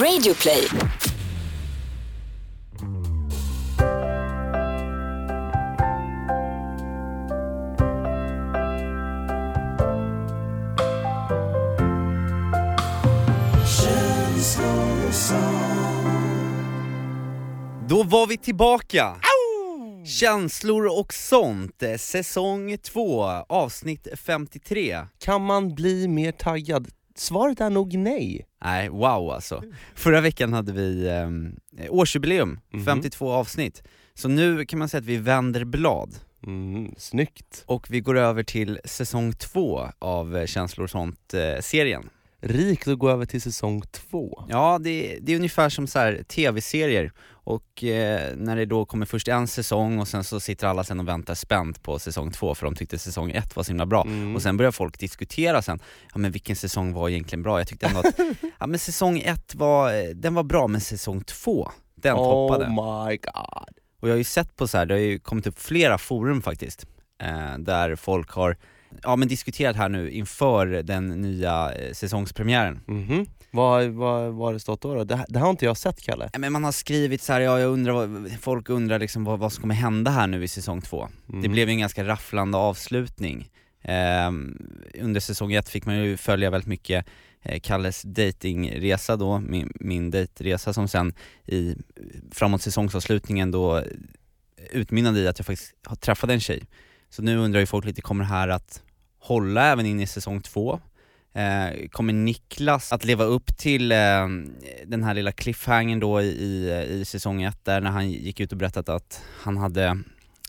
Radioplay. Då var vi tillbaka! Känslor och sånt, säsong 2, avsnitt 53. Kan man bli mer taggad? Svaret är nog nej. Nej, wow alltså. Förra veckan hade vi eh, årsjubileum, Mhm. 52 avsnitt. Så nu kan man säga att vi vänder blad Mm, snyggt. och vi går över till säsong 2 av eh, Känslor och sånt-serien. Rikt att gå över till säsong två. Ja, det, det är ungefär som så här tv-serier och eh, när det då kommer först en säsong och sen så sitter alla sen och väntar spänt på säsong två för de tyckte säsong ett var så himla bra. Mm. Och sen börjar folk diskutera sen, ja men vilken säsong var egentligen bra? Jag tyckte ändå att, ja men säsong ett var, den var bra men säsong två, den toppade. Oh my god. Och jag har ju sett på så här, det har ju kommit upp flera forum faktiskt, eh, där folk har ja, men diskuterat här nu inför den nya eh, säsongspremiären. Mhm. Vad, vad, vad har det stått då? då? Det, det här har inte jag sett Kalle. Men man har skrivit så här, ja jag undrar, folk undrar liksom vad, vad som kommer hända här nu i säsong två. Det Mm. blev ju en ganska rafflande avslutning. Ehm, under säsong ett fick man ju följa väldigt mycket eh, Kalles datingresa då, min, min dejtresa som sen i, framåt säsongsavslutningen då utmynnade i att jag faktiskt har träffat en tjej. Så nu undrar ju folk lite, kommer det här att hålla även in i säsong två? Eh, kommer Niklas att leva upp till eh, den här lilla cliffhangern då i, i, i säsong ett där när han gick ut och berättat att han hade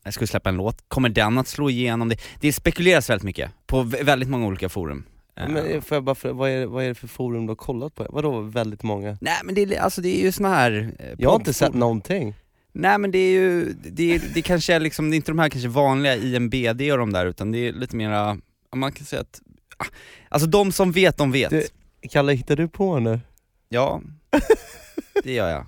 jag skulle släppa en låt, kommer den att slå igenom? Det, det spekuleras väldigt mycket på vä- väldigt många olika forum. Eh, Men eh, får jag bara, fråga, vad, är, vad är det för forum du har kollat på? Vadå väldigt många? Nej men det, är- alltså det är ju såna här eh, Jag har inte sett någonting. Nej men det är ju, det, är, det kanske är liksom, det är inte de här kanske vanliga IMBD och de där utan det är lite mera, man kan säga att, ah, alltså de som vet, de vet. Du- Kalle, hittar du på nu? Ja, det gör jag.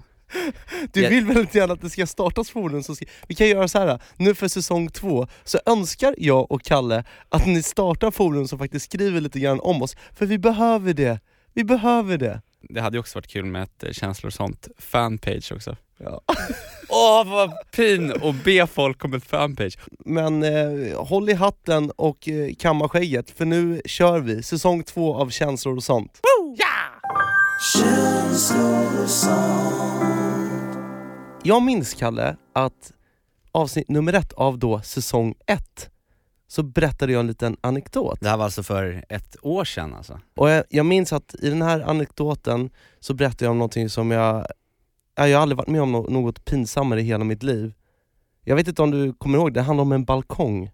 Du vill väldigt gärna att det ska startas forum, så ska, vi kan göra så här. nu för säsong två, så önskar jag och Kalle att ni startar forum som faktiskt skriver lite grann om oss, för vi behöver det. Vi behöver det. Det hade ju också varit kul med ett eh, känslor och sånt fanpage också. Ja. Åh vad pin att be folk om ett fanpage. Men eh, håll i hatten och eh, kamma skägget, för nu kör vi säsong två av Känslor och sånt. Jag minns, Kalle, att avsnitt nummer ett av då säsong ett, så berättade jag en liten anekdot. Det här var alltså för ett år sedan alltså. Och jag, jag minns att i den här anekdoten så berättade jag om någonting som jag, ja, jag har aldrig varit med om något pinsammare i hela mitt liv. Jag vet inte om du kommer ihåg, det handlar om en balkong.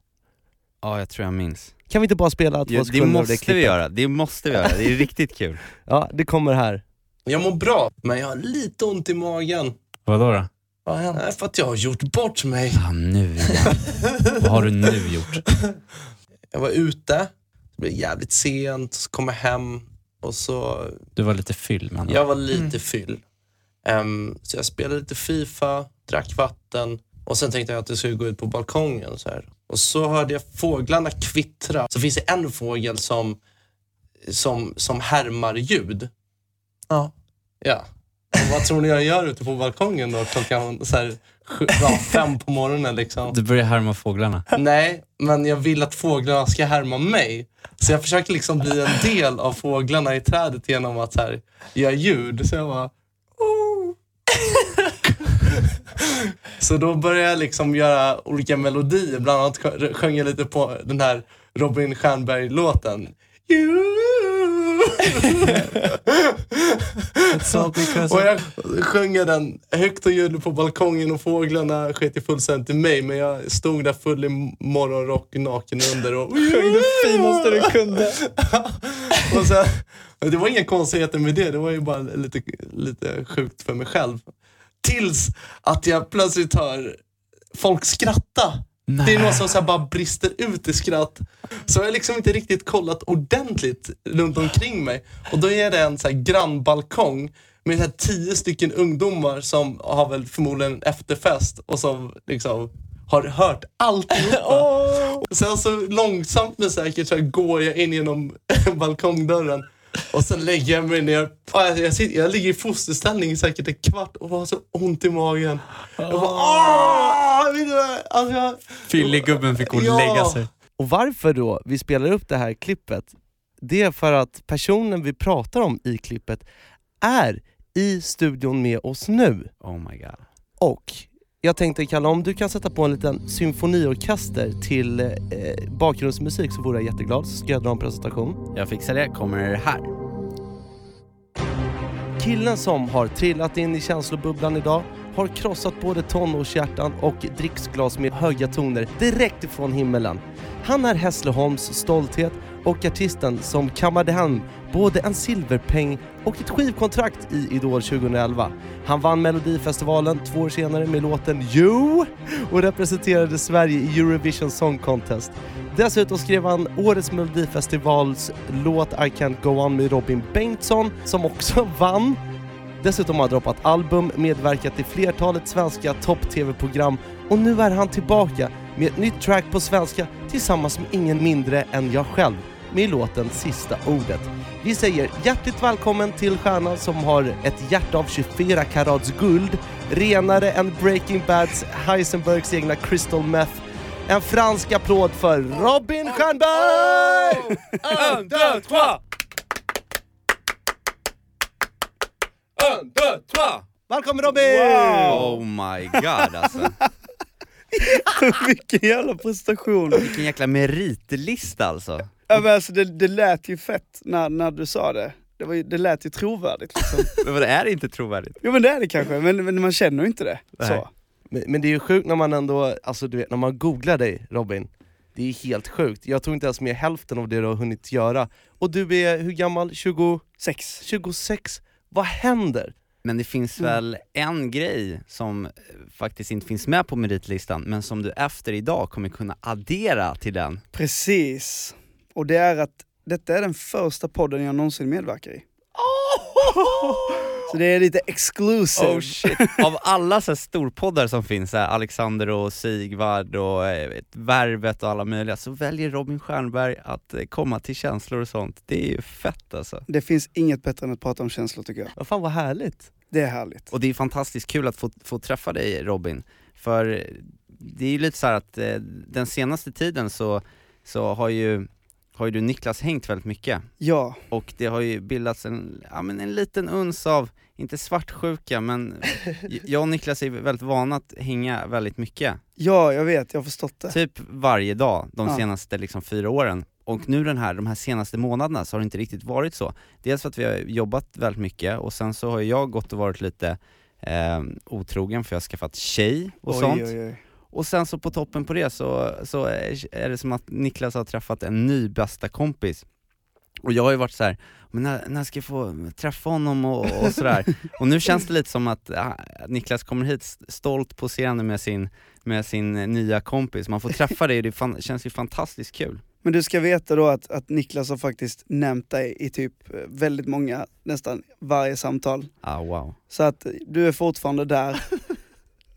Ja jag tror jag minns. Kan vi inte bara spela två Ja, det sekunder av måste vi klippet? göra, det måste vi göra, det är riktigt kul. Ja, det kommer här. Jag mår bra, men jag har lite ont i magen. Vadå då? Vad har hänt? För att jag har gjort bort mig. Ja nu igen. Vad har du nu gjort? Jag var ute, det blev jävligt sent, så kom jag hem och så... Du var lite fylld men Jag var lite fyll. Ehm, så jag spelade lite FIFA, drack vatten och sen tänkte jag att jag skulle gå ut på balkongen. Så här. Och så hörde jag fåglarna kvittra. Så finns det en fågel som, som, som härmar ljud. Ja. Ja. Och vad tror ni jag gör ute på balkongen då klockan så här, sju, ja, fem på morgonen? Liksom? Du börjar härma fåglarna. Nej, men jag vill att fåglarna ska härma mig. Så jag försöker liksom bli en del av fåglarna i trädet genom att så här, göra ljud. Så jag bara... "Oh." Så då började jag liksom göra olika melodier. Bland annat sjö- sjöng jag lite på den här Robin Stjernberg-låten. och jag sjöng den högt och ljudligt på balkongen och fåglarna sket fullständigt i mig. Men jag stod där full i morgonrock naken under och sjöng det finaste du kunde. och så, det var inga konstigheter med det, det var ju bara lite, lite sjukt för mig själv. Tills att jag plötsligt hör folk skratta. Det är någon som så bara brister ut i skratt. Så jag har liksom inte riktigt kollat ordentligt runt omkring mig. Och då är det en så här grannbalkong med så tio stycken ungdomar som har väl förmodligen en efterfest och som liksom har hört alltihopa. Och Sen så långsamt men säkert så går jag in genom balkongdörren Och sen lägger jag mig ner. Jag, sitter, jag ligger i fosterställning i säkert en kvart och har så ont i magen. Jag bara Åh! Vet du vad? Alltså jag, Fyllegubben fick gå och Ja. lägga sig. Och varför då vi spelar upp det här klippet, det är för att personen vi pratar om i klippet är i studion med oss nu. Oh my god. Och jag tänkte Kalle, om du kan sätta på en liten symfoniorkester till eh, bakgrundsmusik så vore jag jätteglad, så ska jag dra en presentation. Jag fixar det, kommer här. Killen som har trillat in i känslobubblan idag har krossat både tonårshjärtan och dricksglas med höga toner direkt ifrån himmelen. Han är Hässleholms stolthet och artisten som kammade hem både en silverpeng och ett skivkontrakt i Idol 2011. Han vann Melodifestivalen två år senare med låten You och representerade Sverige i Eurovision Song Contest. Dessutom skrev han årets Melodifestivals låt I Can't Go On med Robin Bengtsson som också vann Dessutom har han droppat album, medverkat i flertalet svenska topp-tv-program och nu är han tillbaka med ett nytt track på svenska tillsammans med ingen mindre än jag själv med låten Sista Ordet. Vi säger hjärtligt välkommen till stjärnan som har ett hjärta av 24 karats guld, renare än Breaking Bads Heisenbergs egna Crystal Meth. En fransk applåd för Robin Stjernberg! Un, deux, trois! Un, deux, trois! Välkommen Robin! Oh my god alltså. Vilken jävla prestation. Vilken jäkla meritlista alltså. Ja, men alltså, det, det lät ju fett när, när du sa det. Det, var ju, det lät ju trovärdigt liksom. Men vad är inte trovärdigt? Jo men det är det kanske, men, men man känner ju inte det. Nej. Så. Men, men det är ju sjukt när man ändå, alltså du vet, när man googlar dig Robin, det är helt sjukt. Jag tror inte ens med hälften av det du har hunnit göra. Och du är, hur gammal? 20, Sex. 26? Vad händer? Men det finns Mm. väl en grej som eh, faktiskt inte finns med på meritlistan, men som du efter idag kommer kunna addera till den. Precis. Och det är att detta är den första podden jag någonsin medverkar i. Så det är lite exclusive. Oh shit. Av alla så här storpoddar som finns, så här, Alexander och Sigvard och eh, vet, Värvet och alla möjliga, så väljer Robin Stjernberg att eh, komma till känslor och sånt. Det är ju fett alltså. Det finns inget bättre än att prata om känslor tycker jag. Vad fan vad härligt. Det är härligt. Och det är fantastiskt kul att få, få träffa dig Robin, för det är ju lite så här att eh, den senaste tiden så, så har ju har ju du Niklas hängt väldigt mycket Ja, och det har ju bildats en, ja, men en liten uns av, inte svartsjuka men jag och Niklas är väldigt vana att hänga väldigt mycket, ja jag vet, jag har förstått det. typ varje dag de Ja. senaste liksom fyra åren. Och nu den här, de här senaste månaderna så har det inte riktigt varit så. Dels för att vi har jobbat väldigt mycket och sen så har jag gått och varit lite eh, otrogen för jag har skaffat tjej och sånt. Oj, oj, oj. Och sen så på toppen på det så, så är det som att Niklas har träffat en ny bästa kompis och jag har ju varit så här, men när, när ska jag få träffa honom och, och sådär? och nu känns det lite som att ah, Niklas kommer hit stolt poserande med sin, med sin nya kompis, man får träffa dig och det fan, känns ju fantastiskt kul. Men du ska veta då att, att Niklas har faktiskt nämnt dig i typ eh, väldigt många, nästan varje samtal. Ah, wow. Så att du är fortfarande där.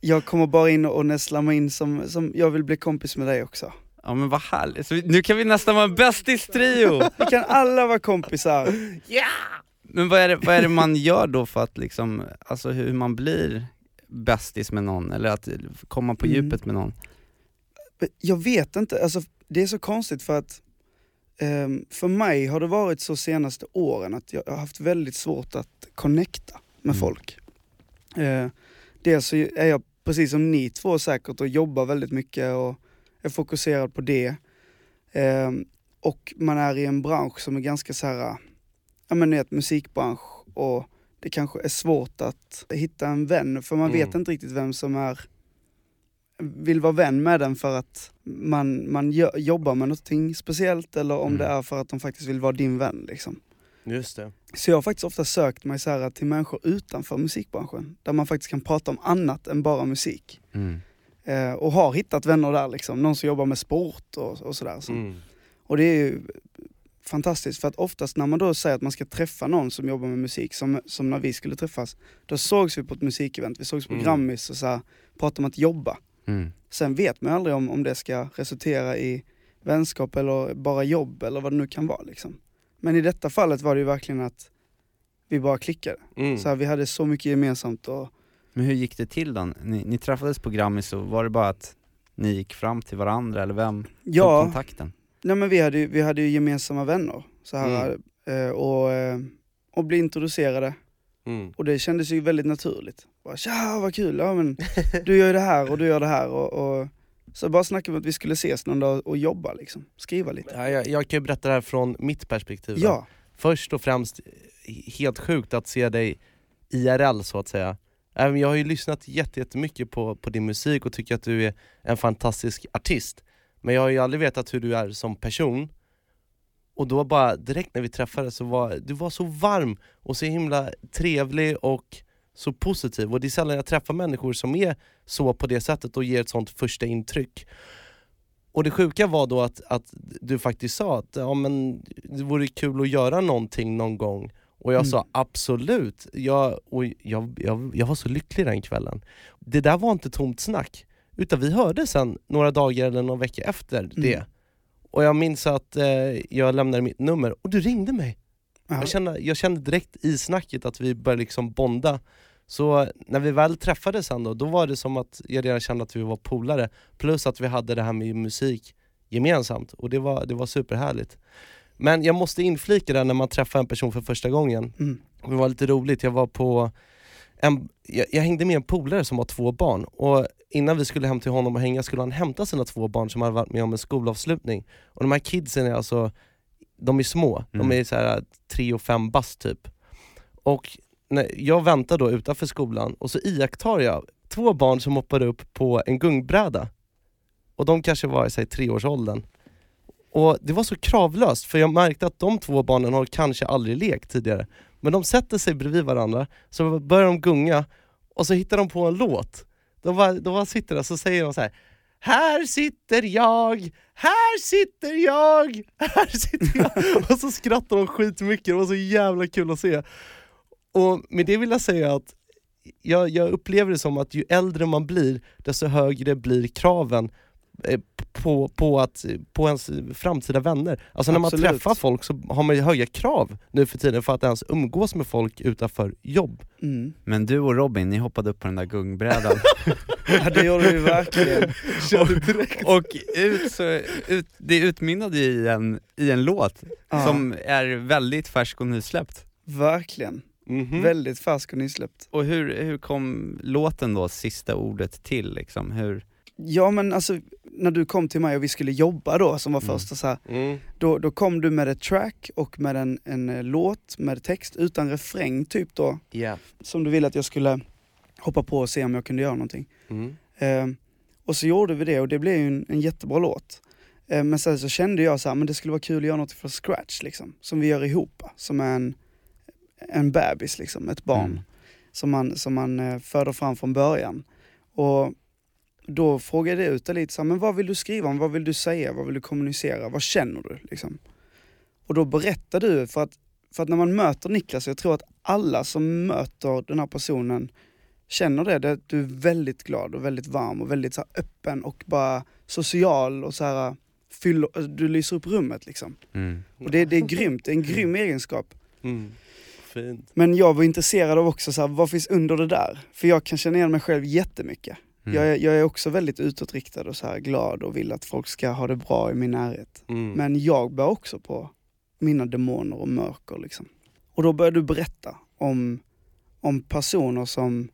Jag kommer bara in och nästlar mig in som, som jag vill bli kompis med dig också. Ja men vad härligt, så vi- nu kan vi nästan vara en bästis-trio! Vi kan alla vara kompisar. Men vad är, det, vad är det man gör då för att liksom, alltså hur man blir bästis med någon, eller att komma på Mm. djupet med någon? Jag vet inte, alltså, det är så konstigt för att ehm, för mig har det varit så senaste åren att jag har haft väldigt svårt att connecta med Mm. folk. Eh, dels så är jag precis som ni två säkert och jobbar väldigt mycket och är fokuserad på det. Ehm, och man är i en bransch som är ganska så här, ja men ett musikbransch och det kanske är svårt att hitta en vän för man Mm. vet inte riktigt vem som är vill vara vän med den för att man, man jobbar med någonting speciellt eller om Mm. det är för att de faktiskt vill vara din vän. Liksom. Just det. Så jag har faktiskt ofta sökt mig så här till människor utanför musikbranschen, där man faktiskt kan prata om annat än bara musik. Mm. Eh, och har hittat vänner där, liksom. någon som jobbar med sport och, och sådär. Så. Mm. Och det är ju fantastiskt, för att oftast när man då säger att man ska träffa någon som jobbar med musik, som, som när vi skulle träffas, då sågs vi på ett musikevent, vi sågs på Mm. Grammis och så här, pratade om att jobba. Mm. Sen vet man ju aldrig om, om det ska resultera i vänskap eller bara jobb eller vad det nu kan vara. Liksom. Men i detta fallet var det ju verkligen att vi bara klickade. Mm. Så här, vi hade så mycket gemensamt och Men hur gick det till då? Ni, ni träffades på Grammis och var det bara att ni gick fram till varandra eller vem tog ja, kontakten? nej men vi hade, ju- vi hade ju gemensamma vänner så här, eh, och, eh, och blev introducerade Mm. och det kändes ju väldigt naturligt. Bara, Tja vad kul, ja, men du gör ju det här och du gör det här och, och så bara snackade vi om att vi skulle ses någon dag och jobba liksom, skriva lite. Ja, jag, jag kan ju berätta det här från mitt perspektiv. då. Ja, Först och främst, helt sjukt att se dig IRL så att säga. Även jag har ju lyssnat jätte- jättemycket på, på din musik och tycker att du är en fantastisk artist. Men jag har ju aldrig vetat hur du är som person. Och då bara direkt när vi träffades så var du var så varm och så himla trevlig och så positiv. Och det är sällan jag träffar människor som är så på det sättet och ger ett sånt första intryck. Och det sjuka var då att, att du faktiskt sa att ja, men det vore kul att göra någonting någon gång. Och jag Mm. sa absolut, jag, och jag, jag, jag var så lycklig den kvällen. Det där var inte tomt snack, utan vi hörde sen några dagar eller någon vecka efter det. Och jag minns att eh, jag lämnade mitt nummer och du ringde mig. Ja. Jag, kände, jag kände direkt i snacket att vi började liksom bonda. Så när vi väl träffades sen då, då var det som att jag redan kände att vi var polare. Plus att vi hade det här med musik gemensamt och det var, det var superhärligt. Men jag måste inflika det när man träffar en person för första gången. Mm. Det var lite roligt, jag var på en, jag, jag hängde med en polare som har två barn och innan vi skulle hem till honom och hänga skulle han hämta sina två barn som hade varit med om en skolavslutning. Och de här kidsen är alltså, de är små, Mm. de är så här tre och fem bast typ. Och jag väntar då utanför skolan och så iakttar jag två barn som hoppar upp på en gungbräda. Och de kanske var i sig treårsåldern. Och det var så kravlöst för jag märkte att de två barnen har kanske aldrig lekt tidigare. Men de sätter sig bredvid varandra, så börjar de gunga och så hittar de på en låt. De bara, de bara sitter där och så säger de så här. Här sitter jag, här sitter jag, här sitter jag. Och så skrattar de skitmycket, det var så jävla kul att se. Och med det vill jag säga att jag, jag upplever det som att ju äldre man blir, desto högre blir kraven på, på, att, på ens framtida vänner. Alltså när man Absolut. träffar folk så har man ju höga krav nu för tiden för att ens umgås med folk utanför jobb. Mm. Men du och Robin, ni hoppade upp på den där gungbrädan Ja det gjorde vi verkligen. och ut så, ut, det utmynnade ju i en, i en låt Ja, som är väldigt färsk och nysläppt. Verkligen. Mhm. Väldigt färsk och nysläppt. Och hur, hur kom låten då, sista ordet till liksom? Hur, Ja men alltså, när du kom till mig och vi skulle jobba då som var Mm. första så här, Mm. då, då kom du med ett track och med en, en eh, låt med text utan refräng typ då, Ja. som du ville att jag skulle hoppa på och se om jag kunde göra någonting. Mm. Eh, och så gjorde vi det och det blev ju en, en jättebra låt. Eh, men sen så kände jag så här, men det skulle vara kul att göra något från scratch liksom, som vi gör ihop, som är en, en bebis liksom, ett barn Mm. som man, som man eh, föder fram från början. Och då frågade jag ut dig lite, så här, men vad vill du skriva om, vad vill du säga, vad vill du kommunicera, vad känner du? Liksom? Och då berättar du, för att, för att när man möter Niklas, jag tror att alla som möter den här personen känner det, det att du är väldigt glad och väldigt varm och väldigt så här, öppen och bara social och så här, fyller, du lyser upp rummet liksom. mm. Och det, det är grymt, det är en grym egenskap. Mm. Men jag var intresserad av också så här, vad finns under det där? För jag kan känna igen mig själv jättemycket. Mm. Jag, är, jag är också väldigt utåtriktad och så här glad och vill att folk ska ha det bra i min närhet. Mm. Men jag bär också på mina demoner och mörker liksom. Och då börjar du berätta om, om personer som,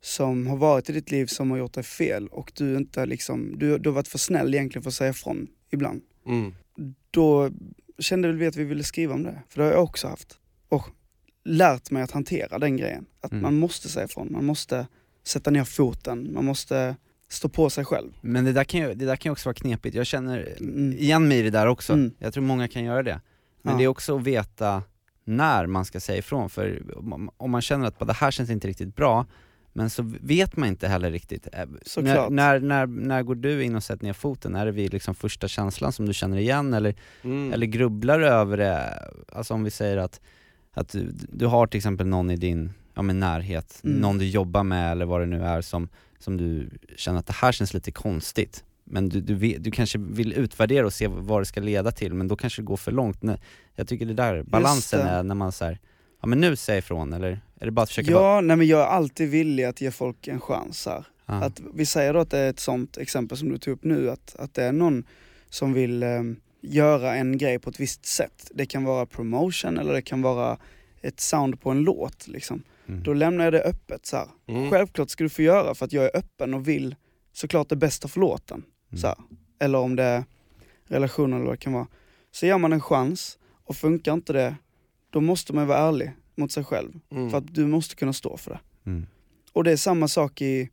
som har varit i ditt liv som har gjort dig fel och du inte liksom, du, du har varit för snäll egentligen för att säga ifrån ibland. Mm. Då kände vi att vi ville skriva om det, för det har jag också haft. Och lärt mig att hantera den grejen. Att Mm. man måste säga ifrån, man måste sätta ner foten, man måste stå på sig själv. Men det där, kan ju, det där kan ju också vara knepigt, jag känner Mm. igen mig i det där också, Mm. jag tror många kan göra det. Men Ja. det är också att veta när man ska säga ifrån, för om- man känner att det här känns inte riktigt bra, men så vet man inte heller riktigt. Eh, När, när, när, när går du in och sätter ner foten? Är det vid liksom första känslan som du känner igen eller, Mm. eller grubblar du över det? Alltså om vi säger att, att du, du har till exempel någon i din ja, men närhet, Mm. någon du jobbar med eller vad det nu är som, som du känner att det här känns lite konstigt. men du, du, du kanske vill utvärdera och se vad det ska leda till, men då kanske det går för långt. Jag tycker det där, balansen det. är när man säger ja men nu säger ifrån, eller är det bara att försöka. Ja, nej men jag är alltid villig att ge folk en chans här. Ja. Att vi säger då att det är ett sånt exempel som du tog upp nu, att, att det är någon som vill eh, göra en grej på ett visst sätt. Det kan vara promotion eller det kan vara ett sound på en låt liksom. Mm. Då lämnar jag det öppet så. Mm. Självklart ska du få göra för att jag är öppen och vill såklart det bästa för låten. Mm. Så. Eller om det är relationer eller vad det kan vara. Så ger man en chans och funkar inte det, då måste man vara ärlig mot sig själv. Mm. För att du måste kunna stå för det. Mm. Och det är samma sak i,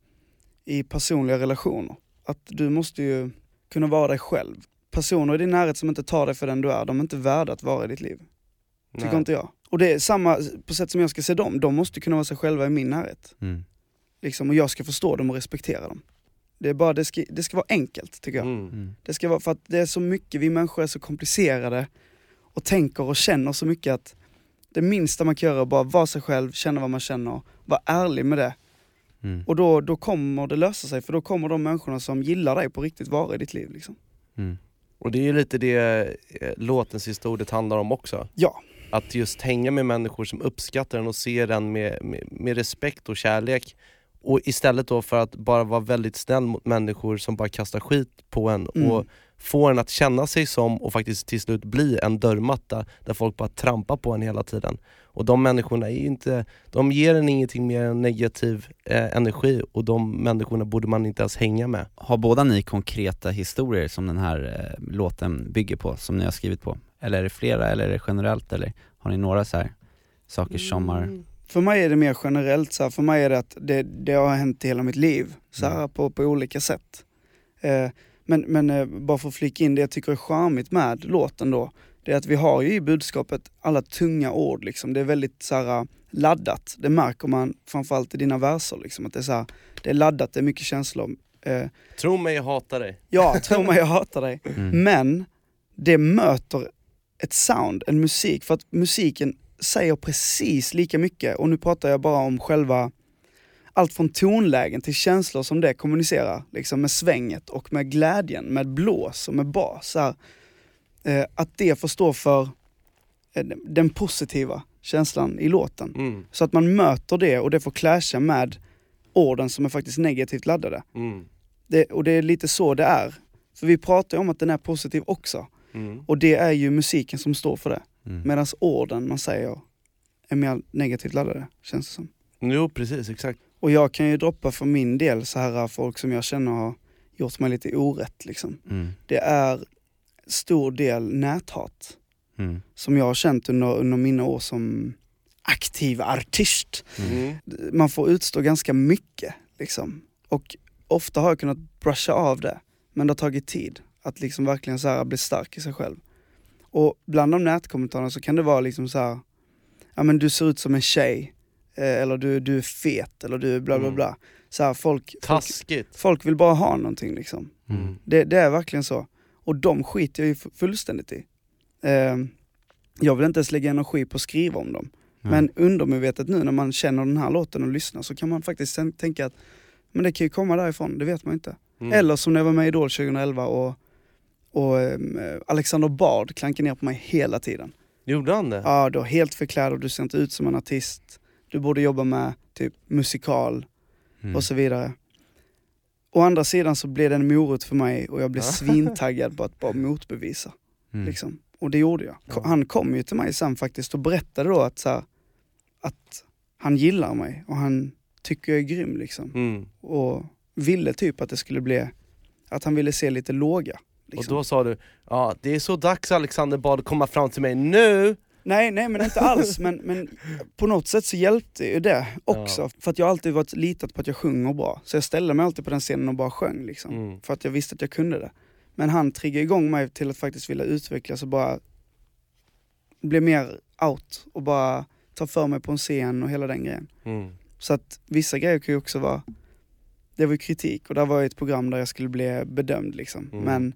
i personliga relationer. Att du måste ju kunna vara dig själv. Personer i din närhet som inte tar dig för den du är, de är inte värda att vara i ditt liv. Tycker Nej. inte jag. Och det är samma, på sätt som jag ska se dem, de måste kunna vara sig själva i min närhet. Mm. Liksom, och jag ska förstå dem och respektera dem. Det, är bara, det, ska, det ska vara enkelt tycker jag. Mm. Mm. Det ska vara, för att det är så mycket, vi människor är så komplicerade och tänker och känner så mycket att det minsta man kan göra är bara vara sig själv, känna vad man känner, vara ärlig med det. Mm. Och då, då kommer det lösa sig, för då kommer de människorna som gillar dig på riktigt vara i ditt liv. Liksom. Mm. Och det är ju lite det eh, låtens sista ordet handlar om också. Ja, Att just hänga med människor som uppskattar den och ser den med, med, med respekt och kärlek. Och istället då för att bara vara väldigt snäll mot människor som bara kastar skit på en Mm. och få en att känna sig som och faktiskt till slut bli en dörrmatta där folk bara trampar på en hela tiden. Och de människorna är inte, de ger en ingenting mer än negativ eh, energi och de människorna borde man inte ens hänga med. Har båda ni konkreta historier som den här eh, låten bygger på, som ni har skrivit på? Eller är det flera, eller är det generellt, eller har ni några så här saker som har... för mig är det mer generellt, så här, för mig är det att det, det har hänt i hela mitt liv, så här, Mm. på, på olika sätt. Eh, men men eh, bara för att flika in det jag tycker är charmigt med låten då, det är att vi har ju i budskapet alla tunga ord liksom. Det är väldigt så här, laddat, det märker man framförallt i dina verser liksom, att det är så här, det är laddat, det är mycket känslor. Eh, Tro mig, jag hatar dig. ja, tro mig jag hatar dig. Mm. Men det möter ett sound, en musik, för att musiken säger precis lika mycket, och nu pratar jag bara om själva allt från tonlägen till känslor som det kommunicerar, liksom med svänget och med glädjen, med blås och med bas. Här, eh, att det får stå för eh, den positiva känslan i låten. Mm. Så att man möter det och det får clasha med orden som är faktiskt negativt laddade. Mm. Det, och det är lite så det är. För vi pratar ju om att den är positiv också. Mm. Och det är ju musiken som står för det. Mm. Medan orden man säger är mer negativt laddade, känns det som. Jo precis, exakt. Och jag kan ju droppa för min del så här folk som jag känner har gjort mig lite orätt liksom. Mm. Det är stor del näthat. Mm. Som jag har känt under, under mina år som aktiv artist. Mm. Man får utstå ganska mycket liksom. Och ofta har jag kunnat brusha av det. Men det har tagit tid att liksom verkligen så här bli stark i sig själv. Och bland de nätkommentarerna så kan det vara liksom så här, ja men du ser ut som en tjej, eh, eller du, du är fet, eller du är bla bla Mm. bla. Så här, folk, folk, Taskigt. folk vill bara ha någonting liksom. Mm. Det, det är verkligen så. Och de skiter jag ju fu- fullständigt i. Eh, jag vill inte ens lägga energi på att skriva om dem. Men undermedvetet nu när man känner den här låten och lyssnar så kan man faktiskt tänka att men det kan ju komma därifrån, det vet man inte. Mm. Eller som när jag var med i Idol 2011 och, och ehm, Alexander Bard klankade ner på mig hela tiden. Gjorde han det? Ja, du har helt förklädd och du ser inte ut som en artist. Du borde jobba med typ musikal Mm. och så vidare. Å andra sidan så blev det en morot för mig och jag blev Ja. svintaggad på att bara motbevisa. Mm. Liksom. Och det gjorde jag. Ko- Han kom ju till mig sen faktiskt och berättade då att, så här, att han gillar mig och han tycker jag är grym liksom. Mm. Och ville typ att det skulle bli, att han ville se lite låga. Liksom. Och då sa du, ja det är så dags Alexander Bard att komma fram till mig nu! Nej, nej men inte alls. Men, men på något sätt så hjälpte ju det också. För att jag har alltid varit litat på att jag sjunger bra. Så jag ställde mig alltid på den scenen och bara sjöng liksom. Mm. För att jag visste att jag kunde det. Men han triggade igång mig till att faktiskt vilja utvecklas och bara bli mer out och bara ta för mig på en scen och hela den grejen. Mm. Så att vissa grejer kan ju också vara, det var ju kritik och där var ju ett program där jag skulle bli bedömd liksom. Mm. Men,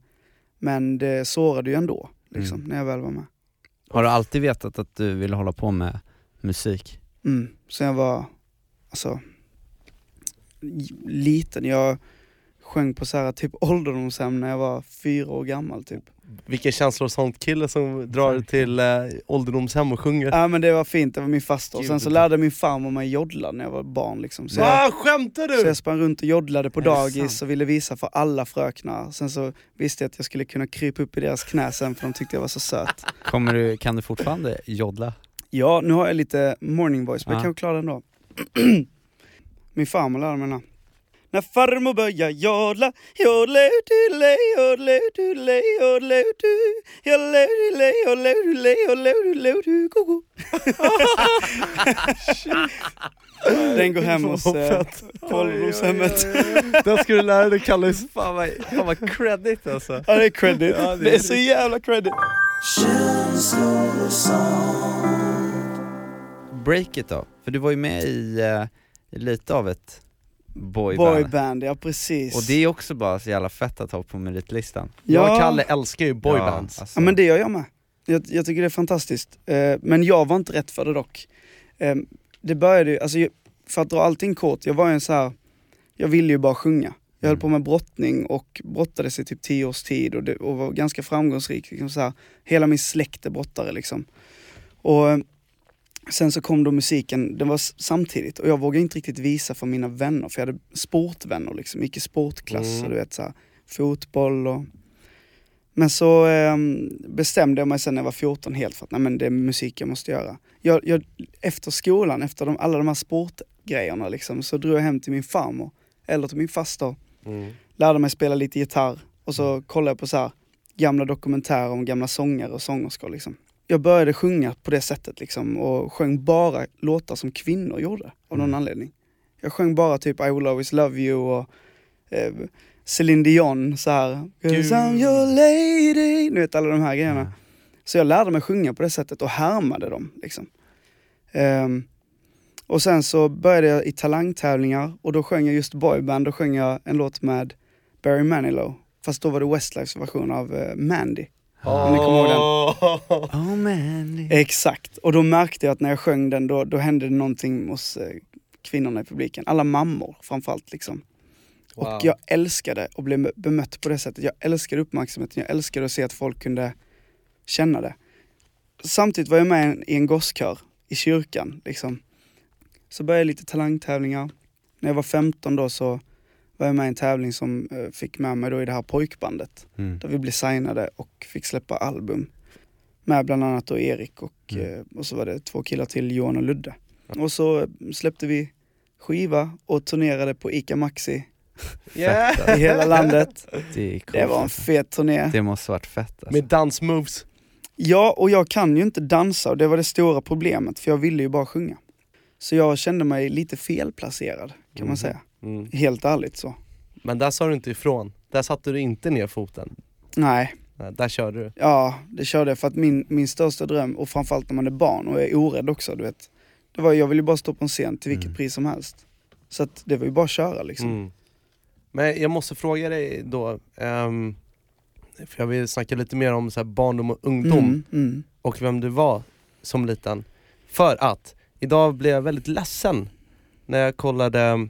men det sårade ju ändå liksom, Mm. när jag väl var med. Har du alltid vetat att du ville hålla på med musik? Mm. Så jag var, alltså, liten. Jag sjöng på så här, typ ålderdomshem när jag var fyra år gammal typ. Vilken känslosam kille som drar till eh, ålderdomshem och sjunger. Ja men det var fint, det var min faster. Och sen så lärde min farmor mig joddla när jag var barn liksom. Så jag, Va, skämtar så du? jag sprang runt och joddlade på Är det dagis och ville visa för alla fröknar. Sen så visste jag att jag skulle kunna krypa upp i deras knä sen för de tyckte jag var så söt. Kommer du, kan du fortfarande joddla? Ja, nu har jag lite morning voice men Ja. jag kan klara den då. Min farmor lärde mig den här. När farmor börjar jodla, jodla-u-du-lej, jodla-u-du-lej, jodla-u-du, jodla-u-du-lej, jodla-u-du-lej, jodla-u-du-lej, go-go. Den går hem hos eh, ålderdomshemmet. Den ska du lära dig Kallis. Fan vad, fan vad credit alltså. Ja det är credit. Ja, det det, är är så jävla credit. Break it då, för du var ju med i, eh, i lite av ett boyband. Boyband, ja precis. Och det är också bara så jävla fett att ha på meritlistan. Jag och Ja. Kalle älskar ju boybands. Ja, alltså. Ja men det gör jag med. Jag, jag tycker det är fantastiskt. Eh, men jag var inte rätt för det dock. Eh, det började ju, alltså för att dra allting kort, jag var ju en så här. jag ville ju bara sjunga. Jag höll Mm. på med brottning och brottades i typ tio års tid och, det, och var ganska framgångsrik. Liksom så här. Hela min släkt är brottare liksom. Och eh, sen så kom då musiken, den var samtidigt och jag vågade inte riktigt visa för mina vänner för jag hade sportvänner liksom, gick i sportklass Mm. och du vet så här, fotboll och men så eh, bestämde jag mig sen när jag var 14 helt för att nej, men det är musik jag måste göra. Jag, jag, efter skolan, efter de, alla de här sportgrejerna liksom, så drog jag hem till min farmor, eller till min faster, Mm. lärde mig spela lite gitarr och så kollade jag på så här gamla dokumentärer om gamla sångare och sångerskor liksom. Jag började sjunga på det sättet liksom och sjöng bara låtar som kvinnor gjorde av någon Mm. anledning. Jag sjöng bara typ I will always love you och eh, Celine Dion så här. 'Cause I'm your lady. Ni vet alla de här grejerna. Ja. Så jag lärde mig sjunga på det sättet och härmade dem. Liksom. Ehm, och sen så började jag i talangtävlingar och då sjöng jag just boyband, då sjöng jag en låt med Barry Manilow. Fast då var det Westlifes version av eh, Mandy. Om ni kommer ihåg den. Oh man. Exakt, och då märkte jag att när jag sjöng den då, då hände det någonting hos eh, kvinnorna i publiken. Alla mammor framförallt liksom. Wow. Och jag älskade att bli bemött på det sättet. Jag älskade uppmärksamheten, jag älskade att se att folk kunde känna det. Samtidigt var jag med i en- i en gosskör i kyrkan. Liksom. Så började jag lite talangtävlingar. När jag var 15 då så var jag med i en tävling som eh, fick med mig då i det här pojkbandet. Mm. Där vi blev signade och fick släppa album. Med bland annat då Erik och, Mm. eh, och så var det två killar till, Johan och Ludde. Och så eh, släppte vi skiva och turnerade på ICA Maxi Yeah. i hela landet. Det, Det var en fet turné. Det måste varit fett alltså. Med dansmoves. Ja, och jag kan ju inte dansa och det var det stora problemet för jag ville ju bara sjunga. Så jag kände mig lite felplacerad kan man Mhm. säga. Mm. Helt ärligt så. Men där sa du inte ifrån. Där satte du inte ner foten. Nej, Nej, där körde du. ja det körde jag för att min, min största dröm, och framförallt när man är barn och är orädd också, du vet. Det var, jag ville ju bara stå på en scen till vilket Mm. pris som helst. Så att det var ju bara att köra liksom. Mm. Men jag måste fråga dig då, ehm, för jag vill snacka lite mer om så barndom och ungdom Mm, mm. och vem du var som liten. För att idag blev jag väldigt ledsen när jag kollade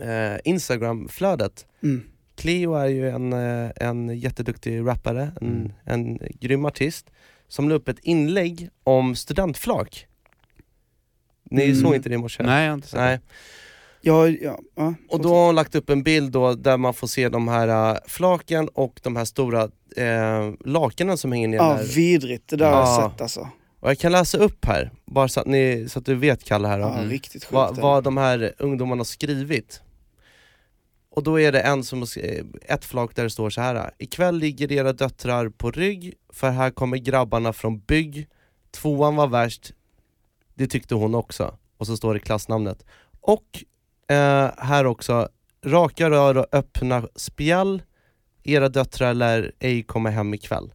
eh, Instagram-flödet. Mm. Cleo är ju en, eh, en jätteduktig rappare, en, Mm. en grym artist, som la upp ett inlägg om studentflak. Ni Mm. såg inte det i morse? Nej jag har inte sett Nej. Ja, ja, ja, Och då har hon lagt upp en bild då där man får se de här äh, flaken och de här stora äh, lakanen som hänger ner ja, där. vidrigt. Det där har Ja. jag sett alltså. Och jag kan läsa upp här, bara så att, ni, så att du vet Kalle här Ja, Mm. riktigt sjukt. vad, vad de här ungdomarna har skrivit. Och då är det en som, ett flak där det står så här. Ikväll ligger era döttrar på rygg, för här kommer grabbarna från bygg. Tvåan var värst, det tyckte hon också. Och så står det klassnamnet. Och eh, här också, raka rör och öppna spjäll. Era döttrar lär ej komma hem ikväll.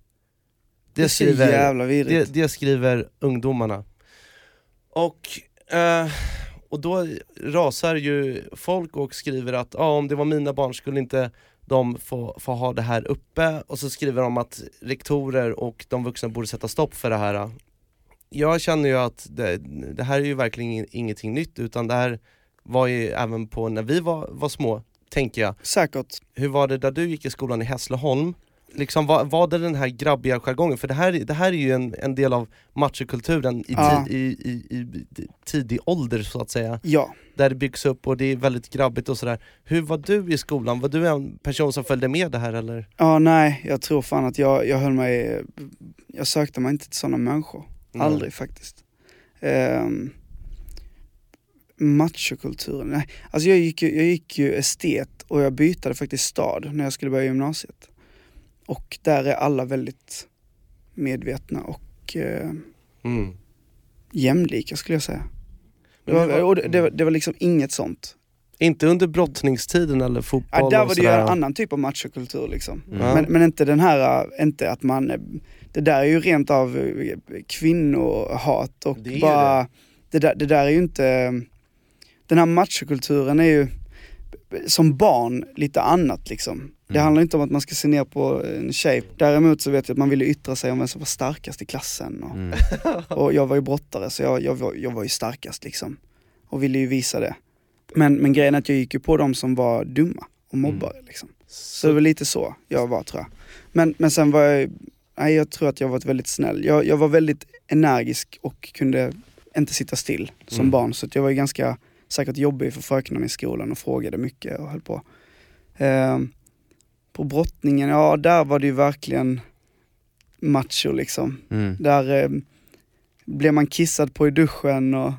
Det vidrigt. Det, det skriver ungdomarna. Och, eh, och då rasar ju folk och skriver att ja, om det var mina barn skulle inte de få, få ha det här uppe och så skriver de att rektorer och de vuxna borde sätta stopp för det här. Jag känner ju att det, det här är ju verkligen ing- ingenting nytt utan det här var ju även på när vi var, var små tänker jag. Säkert. Hur var det där du gick i skolan i Hässleholm? Liksom, var, var det den här grabbiga jargongen? För det här, det här är ju en, en del av machokulturen i, Ja. tid, i, i, i tidig ålder så att säga. Ja. Där det byggs upp och det är väldigt grabbigt och sådär. Hur var du i skolan? Var du en person som följde med det här eller? Ja, nej, jag tror fan att jag, jag höll mig, jag sökte mig inte till sådana människor. Aldrig faktiskt. Um, machokulturen, nej. Alltså jag gick, ju, jag gick ju estet och jag bytade faktiskt stad när jag skulle börja gymnasiet. Och där är alla väldigt medvetna och eh, Mm. jämlika skulle jag säga. Det var, och det, det, var, det var liksom inget sånt. Inte under brottningstiden eller fotboll Ja, där var det ju en annan typ av machokultur liksom. Mm. Men, men inte den här, äh, inte att man, äh, det där är ju rent av äh, kvinnohat och Det bara, det. där, det där är ju inte, den här machokulturen är ju som barn lite annat liksom. Det Mm. handlar inte om att man ska se ner på en tjej. Däremot så vet jag att man ville yttra sig om vem som var starkast i klassen. Och, Mm. och jag var ju brottare så jag, jag, var, jag var ju starkast liksom. Och ville ju visa det. Men, men grejen är att jag gick ju på de som var dumma och mobbare liksom. Så det var lite så jag var tror jag. Men, men sen var jag, nej jag tror att jag varit väldigt snäll. Jag, jag var väldigt energisk och kunde inte sitta still som Mm. barn. Så att jag var ju ganska säkert jobbig för fröknarna i skolan och frågade mycket och höll på. Ehm, på brottningen, ja där var det ju verkligen macho liksom. Mm. Där eh, blev man kissad på i duschen och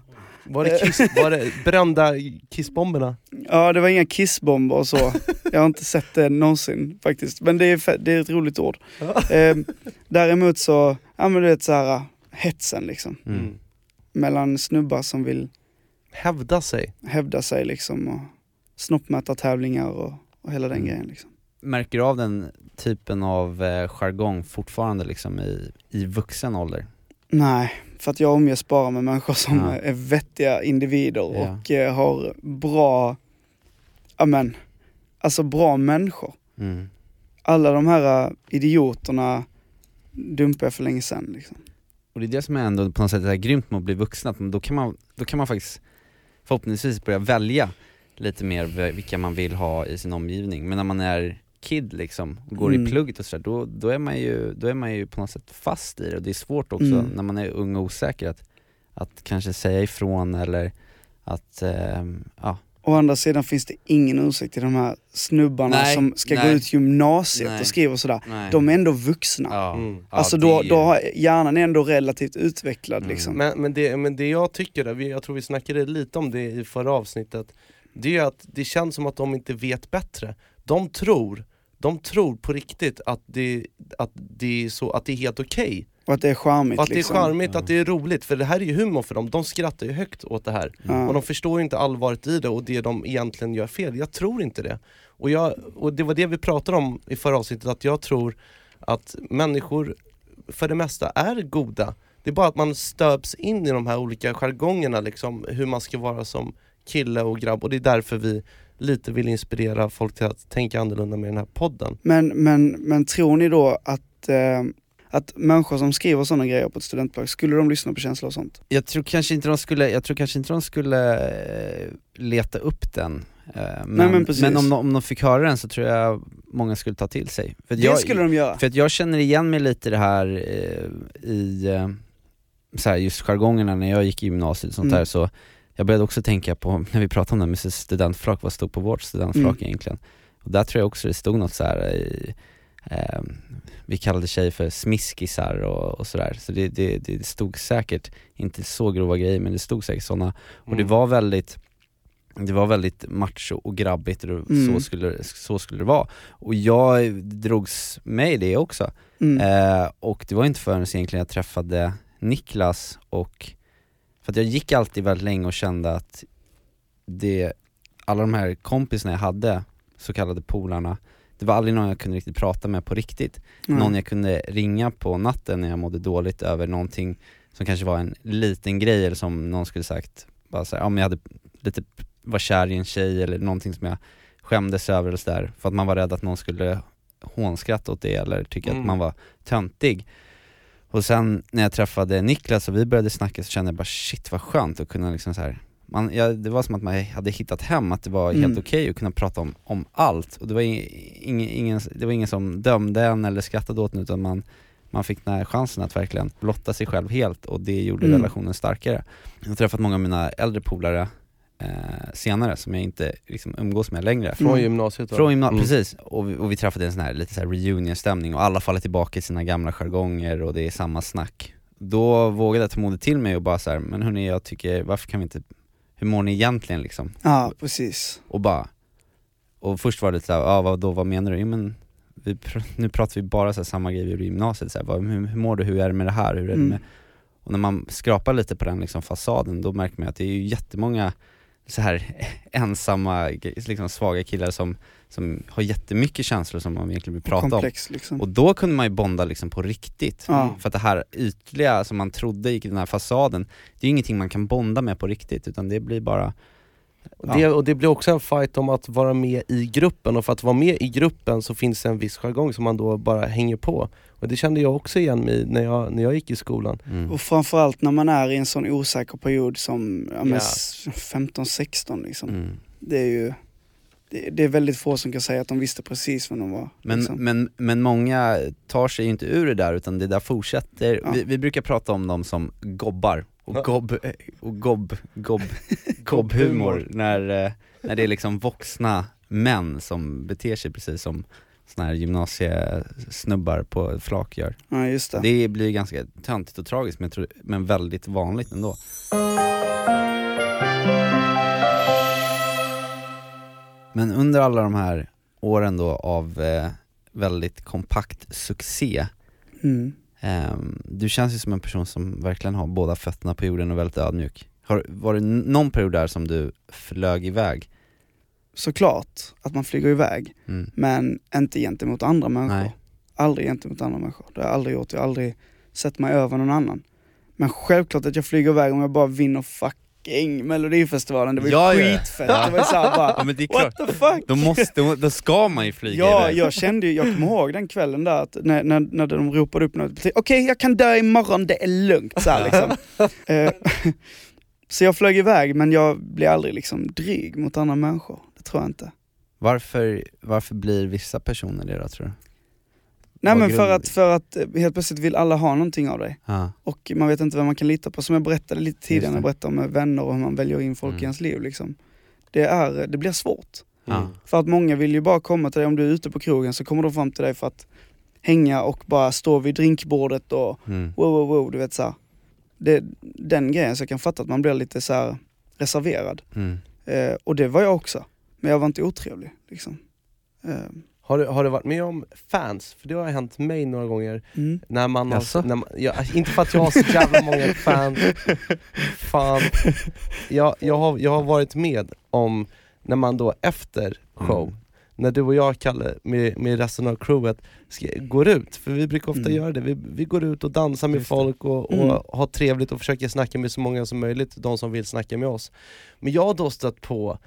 Var det, kiss, var det brända kissbomberna? ja det var inga kissbomber och så. Jag har inte sett det någonsin faktiskt. Men det är, det är ett roligt ord. Eh, däremot så, ja men du vet så här hetsen liksom. Mm. Mellan snubbar som vill Hävda sig. hävda sig liksom och snoppmätartävlingar och, och hela den Mm. grejen liksom. Märker du av den typen av eh, jargong fortfarande liksom i, i vuxen ålder? Nej, för att jag omges bara med människor som Ja. är vettiga individer Ja. och eh, har bra, ja men, alltså bra människor. Mm. Alla de här eh, idioterna dumpade jag för länge sedan liksom. Och det är det som är ändå på något sätt är grymt med att bli vuxen, att då kan man, då kan man faktiskt förhoppningsvis börja välja lite mer vilka man vill ha i sin omgivning. Men när man är kid liksom, och går Mm. i plugget och sådär, då, då, är man ju, då är man ju på något sätt fast i det. Och det är svårt också Mm. när man är ung och osäker att, att kanske säga ifrån eller att, ehm, ja. Å andra sidan finns det ingen ursäkt till de här snubbarna Nej, som ska gå nej. ut gymnasiet Nej. och skriva sådär. Nej. De är ändå vuxna. ja. Mm. Ja, alltså det då, då har hjärnan är ändå relativt utvecklad Mm. liksom. Men, men, det, men det jag tycker, vi- jag tror vi snackade lite om det i förra avsnittet, det är att det känns som att de inte vet bättre. De tror, de tror på riktigt att det, att det, är, så, att det är helt okej. Och att det är charmigt Och att det är liksom. charmigt, att det är roligt, för det här är ju humor för dem. De skrattar ju högt åt det här. Ja. Och de förstår ju inte allvaret i det och det de egentligen gör fel. Jag tror inte det. Och, jag, och det var det vi pratade om i förra avsnittet, att jag tror att människor för det mesta är goda. Det är bara att man stöps in i de här olika jargongerna, liksom, hur man ska vara som kille och grabb. Och det är därför vi lite vill inspirera folk till att tänka annorlunda med den här podden. Men, men, men tror ni då att, eh, att människor som skriver sådana grejer på ett studentblogg, skulle de lyssna på känslor och sånt? Jag tror kanske inte de skulle, jag tror kanske inte de skulle eh, leta upp den Eh, Men, men precis. men om, de, om de fick höra den så tror jag många skulle ta till sig. För Det jag, skulle de göra. För att jag känner igen mig lite i det här eh, i, så här, just jargongerna när jag gick i gymnasiet och sånt Mm. där så jag började också tänka på, när vi pratade om det med studentflak, vad stod på vårt studentflak Mm. egentligen? Och där tror jag också det stod något så här i, eh, vi kallade tjejer för smiskisar och, och sådär, så det, det, det stod säkert, inte så grova grejer men det stod säkert sådana, och det Mm. var väldigt det var väldigt macho och grabbigt och Mm. så, skulle, så skulle det vara. Och jag drogs med i det också. Mm. Eh, och det var inte förrän egentligen jag träffade Niklas och, för att jag gick alltid väldigt länge och kände att det, alla de här kompisarna jag hade, så kallade polarna, det var aldrig någon jag kunde riktigt prata med på riktigt. Nej. Någon jag kunde ringa på natten när jag mådde dåligt över någonting som kanske var en liten grej eller som någon skulle sagt, bara så här, om jag hade lite, var kär i en tjej eller någonting som jag skämdes över eller sådär, för att man var rädd att någon skulle hånskratta åt det eller tycka Mm. att man var töntig. Och sen när jag träffade Niklas och vi började snacka så kände jag bara shit vad skönt att kunna liksom så här man, ja, det var som att man hade hittat hem, att det var helt Mm. okej att kunna prata om, om allt. Och det var, i- ingen, det var ingen som dömde en eller skrattade åt en utan man, man fick den här chansen att verkligen blotta sig själv helt och det gjorde Mm. relationen starkare. Jag har träffat många av mina äldre polare eh, senare som jag inte liksom, umgås med längre. Från Mm. gymnasiet? Från gymnasiet, Mm. precis. Och vi, och vi träffade en sån här lite så här reunion-stämning och alla faller tillbaka i sina gamla jargonger och det är samma snack. Då vågade jag ta modet till mig och bara så här, men hörni jag tycker, varför kan vi inte, hur mår ni egentligen liksom? Ja, precis. Och bara, och först var det såhär, ja vad då, vad menar du? Jo, men vi, pr- nu pratar vi bara så här, samma grej vi gjorde i gymnasiet, så här, vad, hur, hur mår du, hur är det med det här, hur är det Mm. med och när man skrapar lite på den liksom fasaden, då märker man att det är ju jättemånga så här ensamma, liksom svaga killar som, som har jättemycket känslor som man egentligen vill prata om. Komplex liksom. Och då kunde man ju bonda liksom på riktigt. Ja. För att det här ytliga som man trodde gick i den här fasaden, det är ju ingenting man kan bonda med på riktigt, utan det blir bara Och Det, och det blir också en fight om att vara med i gruppen och för att vara med i gruppen så finns det en viss jargong som man då bara hänger på. Och det kände jag också igen mig när jag, när jag gick i skolan. mm. Och framförallt när man är i en sån osäker period som ja, Ja. s- 15-16 liksom. Mm. Det är ju det, det är väldigt få som kan säga att de visste precis vem de var. Men, liksom. men, men många tar sig ju inte ur det där utan det där fortsätter. Ja. Vi, vi brukar prata om dem som gobbar och gobb, och gobb, gobb, gobbhumor när, eh, när det är liksom vuxna män som beter sig precis som såna här gymnasiesnubbar på flak gör. ja just det. Det blir ganska töntigt och tragiskt men, tror, men väldigt vanligt ändå. Men under alla de här åren då av eh, väldigt kompakt succé, Mm. ehm, du känns ju som en person som verkligen har båda fötterna på jorden och väldigt ödmjuk. Har, var det någon period där som du flög iväg? Såklart att man flyger iväg, Mm. men inte gentemot andra människor. Nej. Aldrig gentemot andra människor. Det har jag aldrig gjort. Jag har aldrig sett mig över någon annan. Men självklart att jag flyger iväg om jag bara vinner fucking melodifestivalen. Det var ju Ja, ja, ja. skitfett. Det var ju såhär bara, Ja men det är klart, what the fuck? då, måste, då ska man ju flyga Ja, iväg. jag kände ju, jag kommer ihåg den kvällen där att när, när, när de ropade upp något, okej jag kan dö imorgon, det är lugnt. Så, här, liksom. Eh, så jag flög iväg men jag blev aldrig liksom dryg mot andra människor. Det tror jag inte. Varför, varför blir vissa personer det då tror du? Nej men för att, för att eh, helt plötsligt vill alla ha någonting av dig. Ja. Och man vet inte vem man kan lita på. Som jag berättade lite tidigare när jag berättade om vänner och hur man väljer in folk Mm. i ens liv. Liksom. Det, är, det blir svårt. Ja. För att många vill ju bara komma till dig, om du är ute på krogen så kommer de fram till dig för att hänga och bara stå vid drinkbordet och Mm. wow, wow, wow, du vet så här. Det, Den grejen, så jag kan fatta att man blir lite så här reserverad. Mm. Eh, och det var jag också. Men jag var inte otrevlig liksom. Eh, Har du, har du varit med om fans? För det har hänt mig några gånger mm. när man har, när man, ja, Inte för att jag har så jävla många fans, fan jag, jag, har, jag har varit med om när man då efter show, Mm. när du och jag Kalle med, med resten av crewet ska, går ut, för vi brukar ofta Mm. göra det, vi, vi går ut och dansar med folk och, och Mm. har trevligt och försöker snacka med så många som möjligt, de som vill snacka med oss. Men jag har då stött på,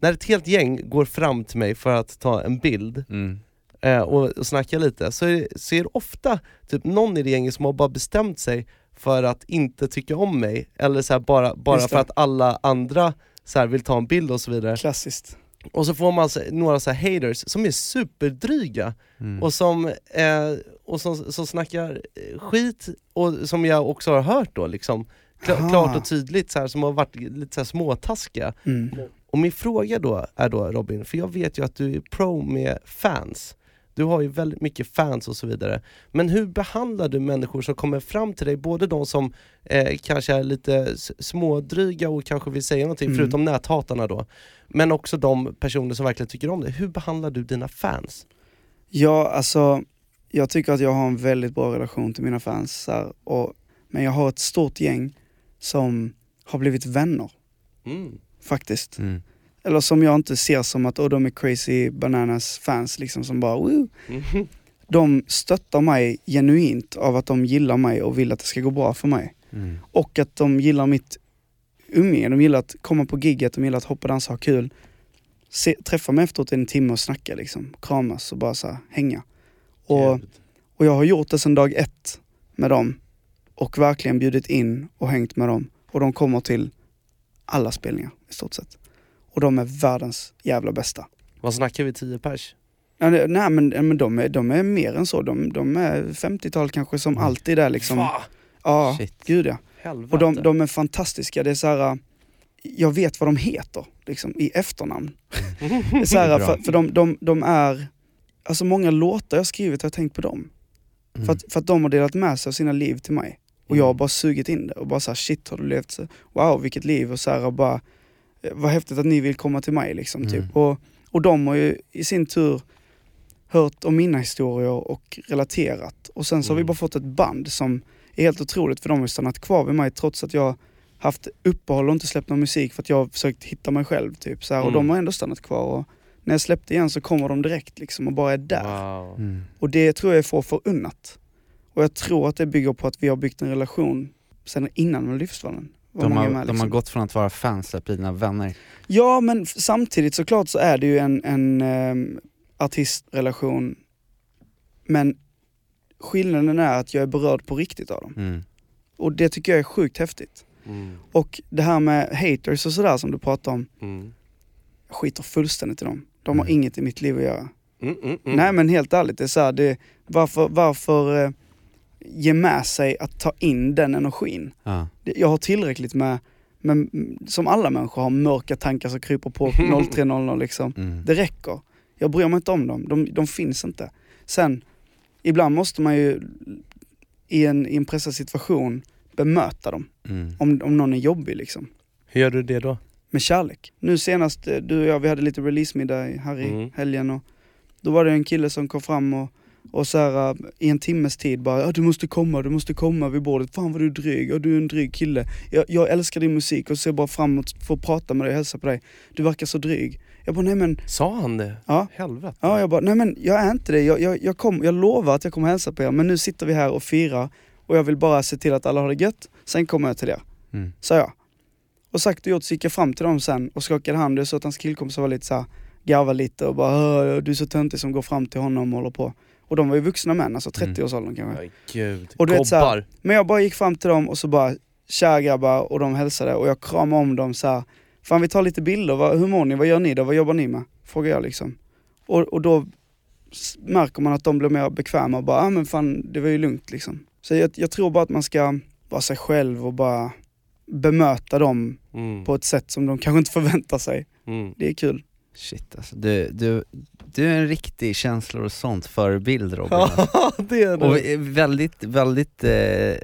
när ett helt gäng går fram till mig för att ta en bild, Mm. eh, och, och snacka lite, så är, det, så är det ofta typ någon i det gänget som har bara bestämt sig för att inte tycka om mig, eller så bara, bara för att alla andra så vill ta en bild och så vidare. Klassiskt. Och så får man så, några så här haters som är superdryga Mm. och som, eh, och som, som snackar skit, och som jag också har hört då liksom, kla, klart och tydligt, så här, som har varit lite så här småtaskiga. Mm. Och min fråga då är då Robin, för jag vet ju att du är pro med fans. Du har ju väldigt mycket fans och så vidare. Men hur behandlar du människor som kommer fram till dig, både de som eh, kanske är lite smådryga och kanske vill säga någonting, Mm. förutom näthatarna då, men också de personer som verkligen tycker om dig. Hur behandlar du dina fans? Ja, alltså jag tycker att jag har en väldigt bra relation till mina fans. Här, och, men jag har ett stort gäng som har blivit vänner Mm. Faktiskt. Mm. Eller som jag inte ser som att oh, de är crazy bananas fans liksom som bara Woo! Mhm. De stöttar mig genuint av att de gillar mig och vill att det ska gå bra för mig. Mm. Och att de gillar mitt umgänge, de gillar att komma på gigget, de gillar att hoppa, dansa, ha kul. Se, träffa mig efteråt en timme och snacka liksom, kramas och bara så här, hänga. Och, och jag har gjort det sedan dag ett med dem och verkligen bjudit in och hängt med dem. Och de kommer till alla spelningar i stort sett. Och de är världens jävla bästa. Vad snackar vi, 10 pers? Nej men, men de, är, de är mer än så, de, de är 50-tal kanske som alltid är liksom. Fan, Ja, Shit. gud ja. helvete. Och de, de är fantastiska, det är så här. jag vet vad de heter liksom, i efternamn. Det är så här, för, för de, de, de är, alltså många låtar jag skrivit har jag tänkt på dem. Mm. För, att, för att de har delat med sig av sina liv till mig. Och jag har bara sugit in det och bara såhär shit har du levt så, wow vilket liv och så här, och bara vad häftigt att ni vill komma till mig liksom Mm. typ. Och, och de har ju i sin tur hört om mina historier och relaterat. Och sen så har vi Mm. bara fått ett band som är helt otroligt för de har stannat kvar vid mig trots att jag haft uppehåll och inte släppt någon musik för att jag har försökt hitta mig själv typ så här, och Mm. de har ändå stannat kvar. Och när jag släppte igen så kommer de direkt liksom och bara är där. Wow. Mm. Och det tror jag är få förunnat. Och jag tror att det bygger på att vi har byggt en relation sen innan. Var De, har, med, de har liksom. gått från att vara fans till att bli dina vänner. Ja men samtidigt såklart så är det ju en, en ehm, artistrelation. Men skillnaden är att jag är berörd på riktigt av dem. Mm. Och det tycker jag är sjukt häftigt. Mm. Och det här med haters och sådär som du pratar om, Mm. jag skiter fullständigt i dem. De har Mm. inget i mitt liv att göra. Mm, mm, mm. Nej men helt ärligt, det är så här, det, varför, varför eh, ge med sig att ta in den energin? Ja. Jag har tillräckligt med, med, som alla människor har, mörka tankar som kryper på 0300 liksom. Mm. Det räcker. Jag bryr mig inte om dem, de, de finns inte. Sen, ibland måste man ju i en, i en pressad situation bemöta dem, Mm. om, om någon är jobbig liksom. Hur gör du det då? Med kärlek. Nu senast, eh, du och jag, vi hade lite releasemiddag här i Mm. helgen och då var det en kille som kom fram och, och så här, äh, i en timmes tid bara ja, du måste komma, du måste komma vid bordet, fan vad du är dryg, ja, du är en dryg kille. Jag, jag älskar din musik och ser bara fram emot att få prata med dig och hälsa på dig. Du verkar så dryg. Jag bara nej men, Sa han det? ja. Helvete. Ja, jag bara, nej men jag är inte det. Jag, jag, jag, kom, jag lovar att jag kommer hälsa på er, men nu sitter vi här och firar och jag vill bara se till att alla har det gött, sen kommer jag till er. Mm. Sa jag. Och sagt och gjort så gick jag fram till dem sen och skakade hand. Jag såg att hans killkompisar var lite såhär, garvade lite och bara "Åh, du är så töntig som går fram till honom och håller på. Och de var ju vuxna män, alltså 30-årsåldern kanske. Oj, gud. Och du vet så här-. Men jag bara gick fram till dem och så bara, tja grabbar, och de hälsade och jag kramade om dem så här. Fan vi tar lite bilder, vad, hur mår ni, vad gör ni då, vad jobbar ni med? Frågar jag liksom. Och, och då märker man att de blir mer bekväma och bara, ja ah, men fan det var ju lugnt liksom. Så jag, jag tror bara att man ska vara sig själv och bara bemöta dem Mm. på ett sätt som de kanske inte förväntar sig. Mm. Det är kul. Shit alltså, du, du, du är en riktig känslor och sånt förebild Robin. Ja, det är Och det. är väldigt, väldigt, eh,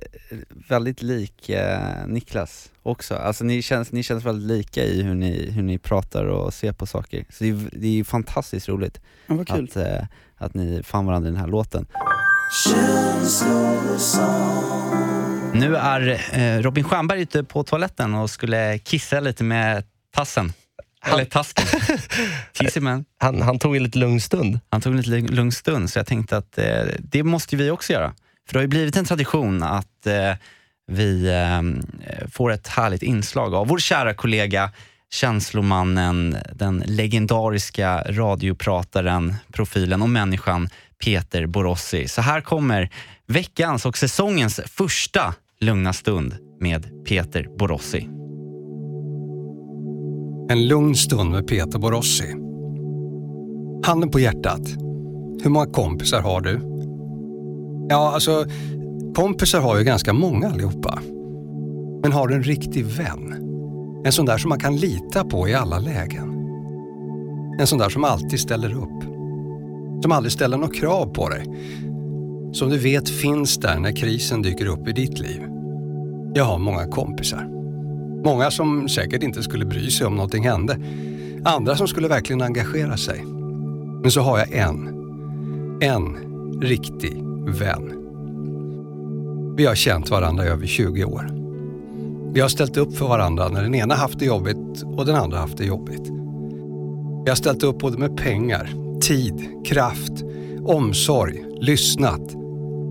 väldigt lik eh, Niklas också. Alltså ni känns, ni känns väldigt lika i hur ni, hur ni pratar och ser på saker. Så det är, det är fantastiskt roligt Ja, att, eh, att ni fann varandra i den här låten. Nu är eh, Robin Stjernberg ute på toaletten och skulle kissa lite med tassen. Eller tasken. Tissimen. Han, han tog en lite lugn stund. Han tog en lite lugn stund så jag tänkte att eh, det måste vi också göra. För det har ju blivit en tradition att eh, vi eh, får ett härligt inslag av vår kära kollega känslomannen, den legendariska radioprataren, profilen och människan Peter Borossi. Så här kommer veckans och säsongens första lugna stund med Peter Borossi. En lugn stund med Peter Borossi. Handen på hjärtat. Hur många kompisar har du? Ja, alltså kompisar har ju ganska många allihopa. Men har du en riktig vän? En sån där som man kan lita på i alla lägen. En sån där som alltid ställer upp. Som aldrig ställer några krav på dig. Som du vet finns där när krisen dyker upp i ditt liv. Jag har många kompisar. Många som säkert inte skulle bry sig om någonting hände. Andra som skulle verkligen engagera sig. Men så har jag en. En riktig vän. Vi har känt varandra i över 20 år. Vi har ställt upp för varandra när den ena haft det jobbigt och den andra haft det jobbigt. Vi har ställt upp både med pengar, tid, kraft, omsorg, lyssnat.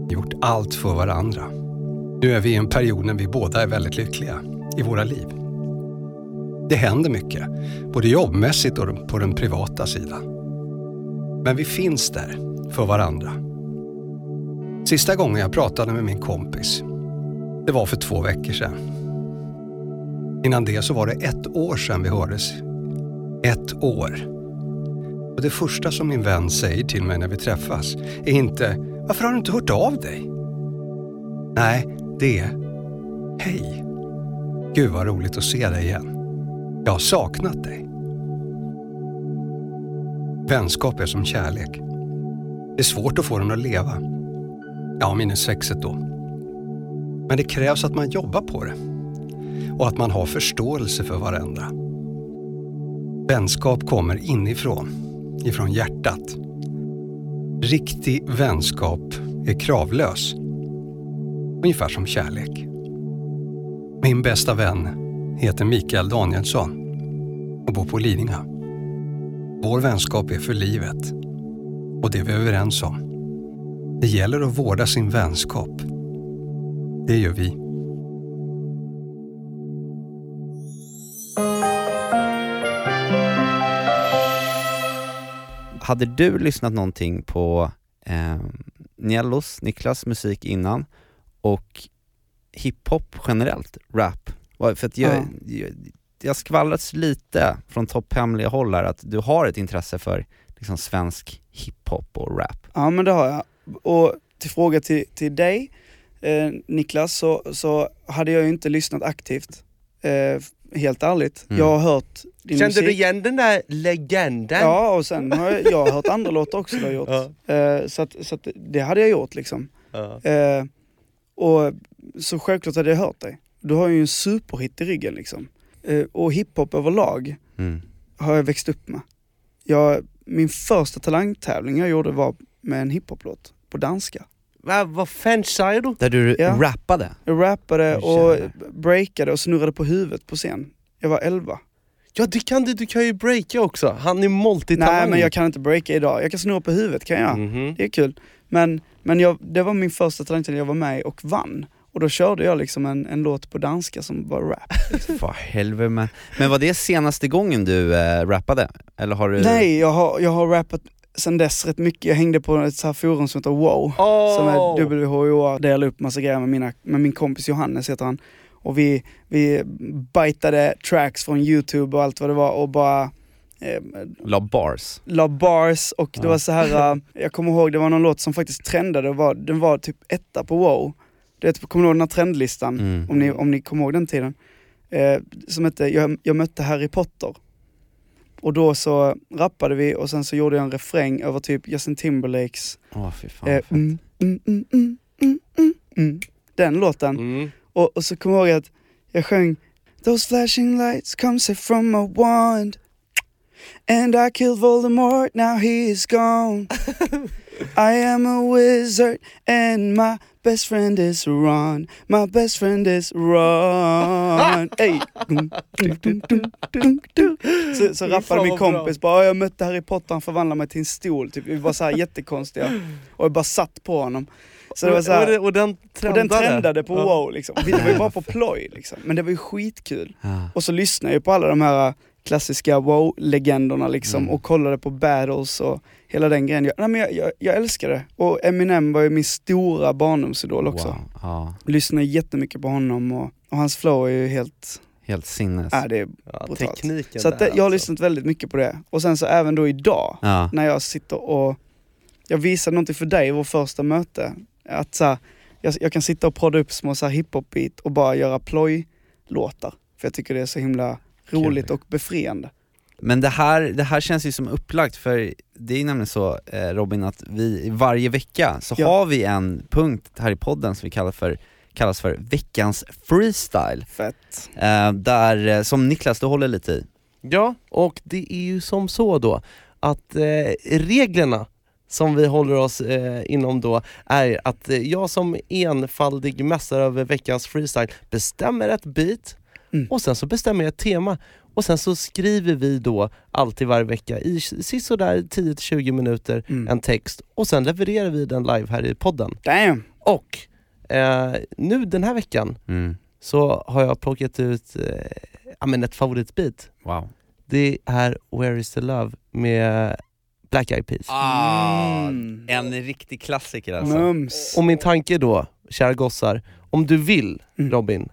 Gjort allt för varandra. Nu är vi i en period när vi båda är väldigt lyckliga i våra liv. Det händer mycket, både jobbmässigt och på den privata sidan. Men vi finns där för varandra. Sista gången jag pratade med min kompis, det var för två veckor sedan. Innan det så var det ett år sedan vi hördes. Ett år. Och det första som min vän säger till mig när vi träffas är inte “Varför har du inte hört av dig?” Nej, det är “Hej! Gud vad roligt att se dig igen. Jag har saknat dig.” Vänskap är som kärlek. Det är svårt att få den att leva. Ja, minus sexet då. Men det krävs att man jobbar på det och att man har förståelse för varandra. Vänskap kommer inifrån, ifrån hjärtat. Riktig vänskap är kravlös. Ungefär som kärlek. Min bästa vän heter Mikael Danielsson och bor på Lidingö. Vår vänskap är för livet och det är vi överens om. Det gäller att vårda sin vänskap. Det gör vi. Hade du lyssnat någonting på eh, Niellos, Niklas musik innan och hiphop generellt, rap? För att jag, Ja. jag, det har skvallrats lite från topphemliga håll här att du har ett intresse för liksom, svensk hiphop och rap. Ja men det har jag. Och till fråga till, till dig eh, Niklas, så, så hade jag ju inte lyssnat aktivt. Eh, helt ärligt. Mm. Jag har hört din Kände musik. du igen den där legenden? Ja och sen har jag, jag har hört andra låtar också du har gjort. Ja. Eh, så att, så att det hade jag gjort liksom. Ja. Eh, och så självklart hade jag hört dig. Du har ju en superhit i ryggen liksom. Eh, och hiphop överlag Mm. har jag växt upp med. Jag, min första talangtävling jag gjorde var med en hiphoplåt på danska. Va, vad fan säger du? Där du Ja. rappade? Jag rappade och breakade och snurrade på huvudet på scen. Jag var 11. Ja det kan du, du kan ju breaka också. Han är multitalang. Nej men jag kan inte breaka idag. Jag kan snurra på huvudet kan jag. Mhm. Det är kul. Men, men jag, det var min första talangtävling jag var med i och vann. Och då körde jag liksom en, en låt på danska som var rap. För helvete men, men var det senaste gången du eh, rappade? Eller har du... Nej, jag har, jag har rappat sen dess rätt mycket. Jag hängde på ett så här forum som heter Wow. Som är! WHO, delar upp massa grejer med, mina, med min kompis Johannes heter han. Och vi, vi bitade tracks från youtube och allt vad det var och bara eh, La bars? la bars och det Ja. var så här. äh, jag kommer ihåg det var någon låt som faktiskt trendade, och var, den var typ etta på wow. Du vet, kommer du ihåg den här trendlistan? Mm. Om, ni, om ni kommer ihåg den tiden. Eh, som hette jag, jag mötte Harry Potter. Och då så rappade vi och sen så gjorde jag en refräng över typ Justin Timberlakes Åh fy fan eh, mm, mm, mm, mm, mm, mm, mm. Den låten. Mm. Och, och så kommer jag ihåg att jag sjöng Those flashing lights come straight from a wand And I killed Voldemort, now he is gone I am a wizard and my best friend is Ron My best friend is Ron Ey. Så, så rappade min vad bra. kompis bara, "Ja, jag mötte Harry Potter, han förvandlade mig till en stol, typ. vi var så här jättekonstiga och jag bara satt på honom. Så det var så här, och, det- och den och trendade? den trendade på wow liksom. Vi- Det var ju bara på ploj liksom. Men det var ju skitkul. Och så lyssnade jag på alla de här klassiska wow-legenderna liksom Mm. och kollade på battles och hela den grejen. Jag, nej, men jag, jag, jag älskar det. Och Eminem var ju min stora barndomsidol också. Wow. Ja, Lyssnade jättemycket på honom och, och hans flow är ju helt, helt sinnes. äh, det är Ja, brutalt. tekniken Så att det, jag har alltså. lyssnat väldigt mycket på det. Och sen så även då idag, Ja. när jag sitter och, jag visade någonting för dig i vårt första möte, att så här, jag, jag kan sitta och prodda upp små så här hiphop-beat och bara göra ploj-låtar. För jag tycker det är så himla roligt och befriande. Men det här, det här känns ju som upplagt för det är nämligen så eh, Robin att vi varje vecka så Ja. har vi en punkt här i podden som vi kallar för, kallas för veckans freestyle. Fett. Eh, där, eh, som Niklas du håller lite i. Ja, och det är ju som så då att eh, reglerna som vi håller oss eh, inom då är att eh, jag som enfaldig mästare över veckans freestyle bestämmer ett beat Mm. och sen så bestämmer jag ett tema och sen så skriver vi då alltid varje vecka i sisådär 10-20 minuter Mm. en text och sen levererar vi den live här i podden. Damn! Och eh, nu den här veckan Mm. så har jag plockat ut eh, men ett favoritbeat. Wow. Det är Where is the love med Black Eyed Peas. Ah, Mm. En riktig klassiker alltså. Mums! Och min tanke då, kära gossar, om du vill Mm. Robin,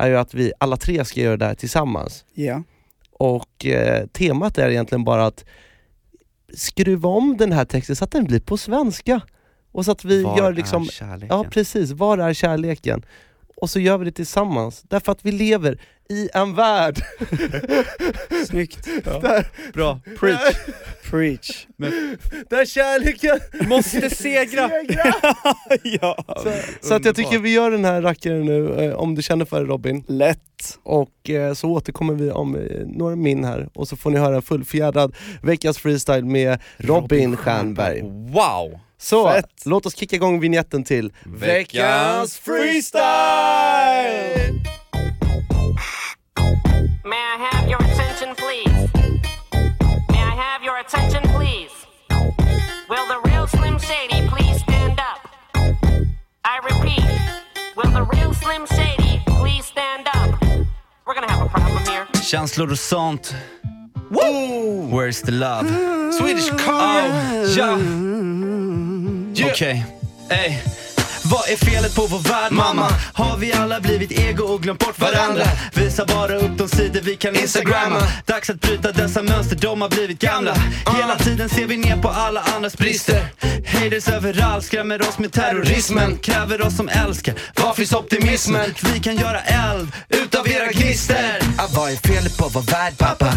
är ju att vi alla tre ska göra det här tillsammans. Ja. Och eh, temat är egentligen bara att skruva om den här texten så att den blir på svenska. Och så att vi Var gör är liksom, kärleken? ja precis, var är kärleken? Och så gör vi det tillsammans, därför att vi lever i en värld Snyggt. där, Bra, preach. Preach. där kärleken Måste segra! ja. Så att jag tycker vi gör den här rackaren nu, eh, om du känner för det Robin. Lätt. Och eh, så återkommer vi om eh, några min här och så får ni höra en fullfjädrad veckans freestyle med Robin Stjernberg. Wow! Så, Fett. låt oss kicka igång vignetten till Veckans freestyle! May I have your attention, please? May I have your attention, please? Will the real Slim Shady please stand up? I repeat, will the real Slim Shady please stand up? We're gonna have a problem here. Känslor och sånt. Woo! Where's the love? Swedish Oh, ja. Okej, ey. Vad är felet på vår värld mamma? Har vi alla blivit ego och glömt bort varandra? Visa bara upp de sidor vi kan instagramma. Dags att bryta dessa mönster, de har blivit gamla. Hela tiden ser vi ner på alla andras brister. Haters överallt skrämmer oss med terrorismen. Kräver oss som älskar, var finns optimismen? Vi kan göra eld utav era gnister. Ah, vad är felet på vår värld pappa?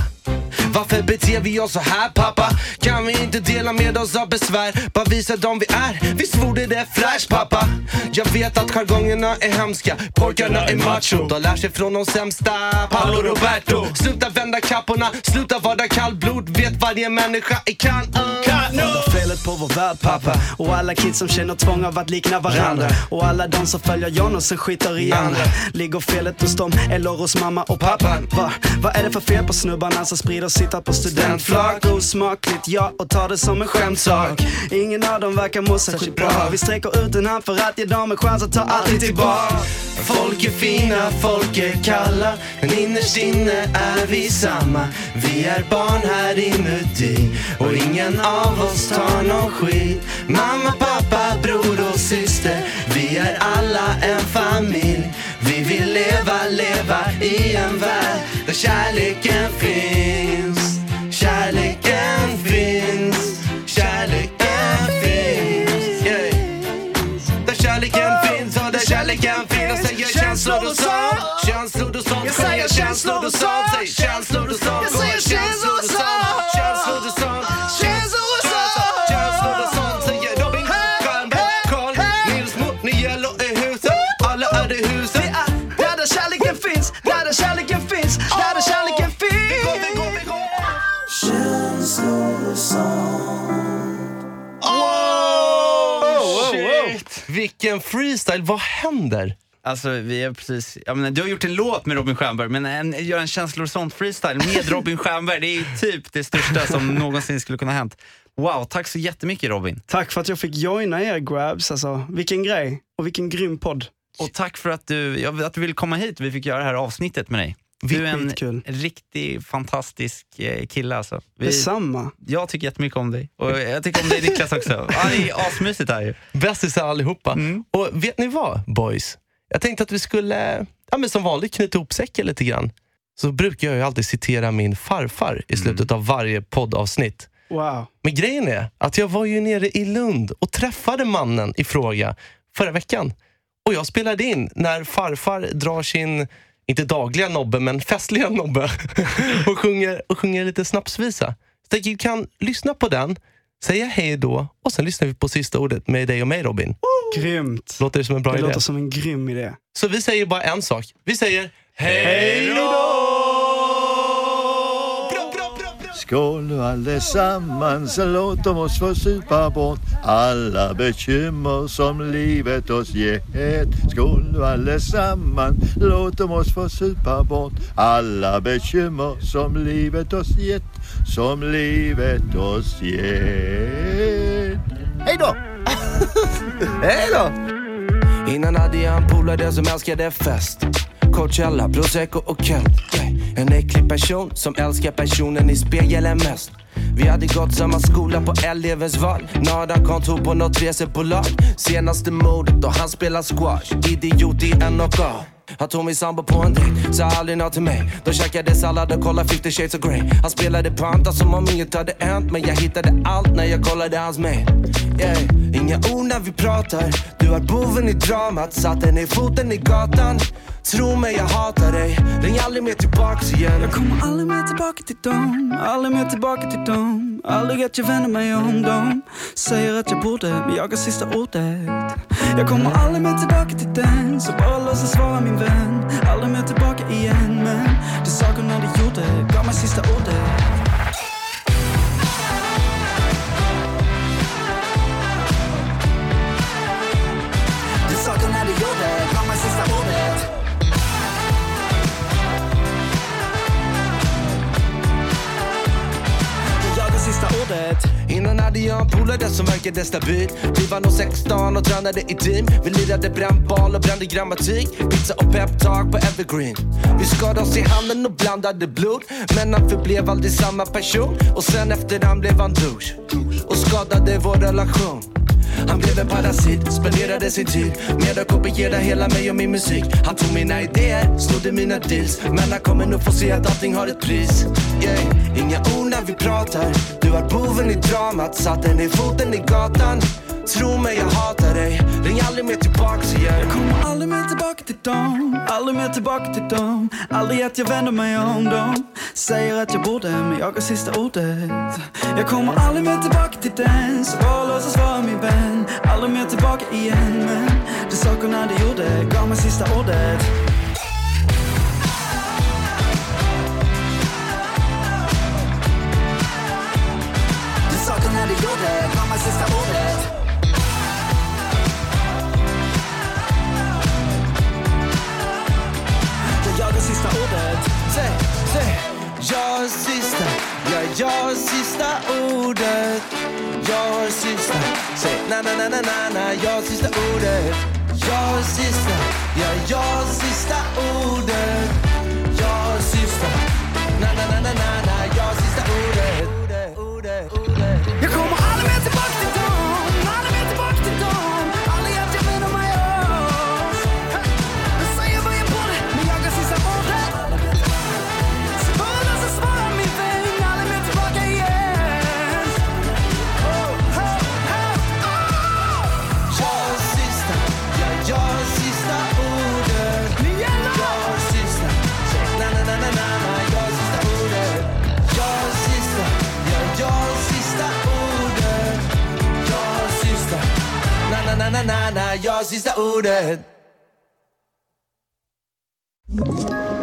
Varför beter vi oss så här pappa? Kan vi inte dela med oss av besvär? Bara visa dem vi är, visst vore det fräscht pappa? Jag vet att jargongerna är hemska, pojkarna är macho De lär sig från de sämsta, Paolo Roberto Sluta vända kapporna, sluta vara kallblod Vet varje människa är kan, uh. Felet på vår värld pappa Och alla kids som känner tvång av att likna varandra. Och alla de som följer John och sen skiter i andra. Ligger felet hos dem eller hos mamma och pappa? Va? Vad är det för fel på snubbarna som sprider sitter på studentflak? Osmakligt ja, och tar det som en skämtsak. Ingen av dem verkar må särskilt bra. Vi sträcker ut en hand för att ge dem en chans att ta allting tillbaka. Folk är fina, folk är kalla Men innerst inne är vi samma. Vi är barn här inuti Och ingen av oss tar någon skit. Mamma, pappa, bror och syster Vi är alla en familj. Vi vill leva, leva i en värld Där kärleken finns. Kärleken finns. Kärleken finns. Yeah. Där kärleken finns och där kärleken finns. Jag säger känslor och sånt Känslor och sånt jag känslor och sånt Vilken freestyle, vad händer? Alltså vi är precis, jag menar, du har gjort en låt med Robin Stjernberg men en, göra en känslor och sånt freestyle med Robin Stjernberg, det är ju typ det största som någonsin skulle kunna ha hänt. Wow, tack så jättemycket Robin. Tack för att jag fick joina er grabs, alltså vilken grej och vilken grym podd. Och tack för att du, att du ville komma hit och vi fick göra det här avsnittet med dig. Du är en Skitkul. riktig fantastisk eh, kille alltså. Vi, Detsamma. jag tycker jättemycket om dig och jag tycker om dig Niklas också. Ja, det är asmysigt här ju. Bästisar allihopa. Och vet ni vad boys? Jag tänkte att vi skulle, ja, men som vanligt, knyta ihop säcken lite grann. Så brukar jag ju alltid citera min farfar i slutet av varje poddavsnitt. Wow. Men grejen är att jag var ju nere i Lund och träffade mannen i fråga förra veckan. Och jag spelade in när farfar drar sin, inte dagliga nobbe, men festliga nobbe och sjunger, och sjunger lite snapsvisa. Så vi kan lyssna på den, säga hej då och sen lyssnar vi på sista ordet med dig och mig Robin. Grymt. Låter det som en bra Det idé? låter som en grym idé. Så vi säger bara en sak. Vi säger hej då! Skål nu allesammans, låt oss få supa bort alla bekymmer som livet oss gett. Skål nu allesammans, låt oss få supa bort alla bekymmer som livet oss gett, som livet oss gett. Hej då! Hej då! Innan hade jag en polare som älskade fest. Coachella, prosecco och Kent. En äcklig person som älskar personen i spegeln mest. Vi hade gått samma skola på elevens val. Nada kontor på något resebolag. Senaste modet och han spelar squash. Idiot i NOK han tog min sambo på en dejt, sa aldrig nåt till mig. De käkade sallad och kollade 50 shades of Grey. Han spelade panta som om inget hade hänt. Men jag hittade allt när jag kollade hans mail. Yeah. Inga ord när vi pratar. Du är boven i dramat. Satte ner foten i gatan. Tro mig, jag hatar dig. Ring aldrig mer tillbaks igen. Jag kommer aldrig mer tillbaka till dem, aldrig mer tillbaka till dem Aldrig att jag vänder mig om dem. Säger att jag borde, men jag har sista ordet. Jag kommer aldrig mer tillbaka till den. Så bara låtsas vara min vän. Aldrig mer tillbaka igen men det sakerna du gjorde gav mig sista ordet. Har Innan hade jag en polare som verkade stabil Vi var nog 16 och tränade i team. Vi lirade brännboll och brände grammatik. Pizza och peptalk på evergreen. Vi skadade oss i handen och blandade blod. Men han förblev aldrig samma person. Och sen efter han blev han douche. Och skadade vår relation han blev en parasit, spenderade sin tid med att kopiera hela mig och min musik. Han tog mina idéer, snodde mina deals. Men han kommer nog få se att allting har ett pris. Yeah. Inga ord när vi pratar. Du har boven i dramat, satte ner foten i gatan. Tro mig, jag hatar dig. Ring aldrig mer tillbaks igen. Jag kommer aldrig mer tillbaka till dem. Aldrig mer tillbaka till dem. Aldrig att jag vänder mig om dem. Säger att jag borde men jag har sista ordet. Jag kommer aldrig mer tillbaka till den. Så bara låtsas vara min vän. Aldrig mer tillbaka igen men De sakerna du gjorde gav mig sista ordet. De sakerna du gjorde gav mig sista ordet. Sista, ja jag har sista ordet. Jag har sista, säg na na na na na na. Jag har sista ordet. Jag har sista, ja jag har sista ordet. Jag har sista, na na na na na na. Jag har sista ordet. ordet, ordet. ordet. Na na. Jag har sista ordet. Ett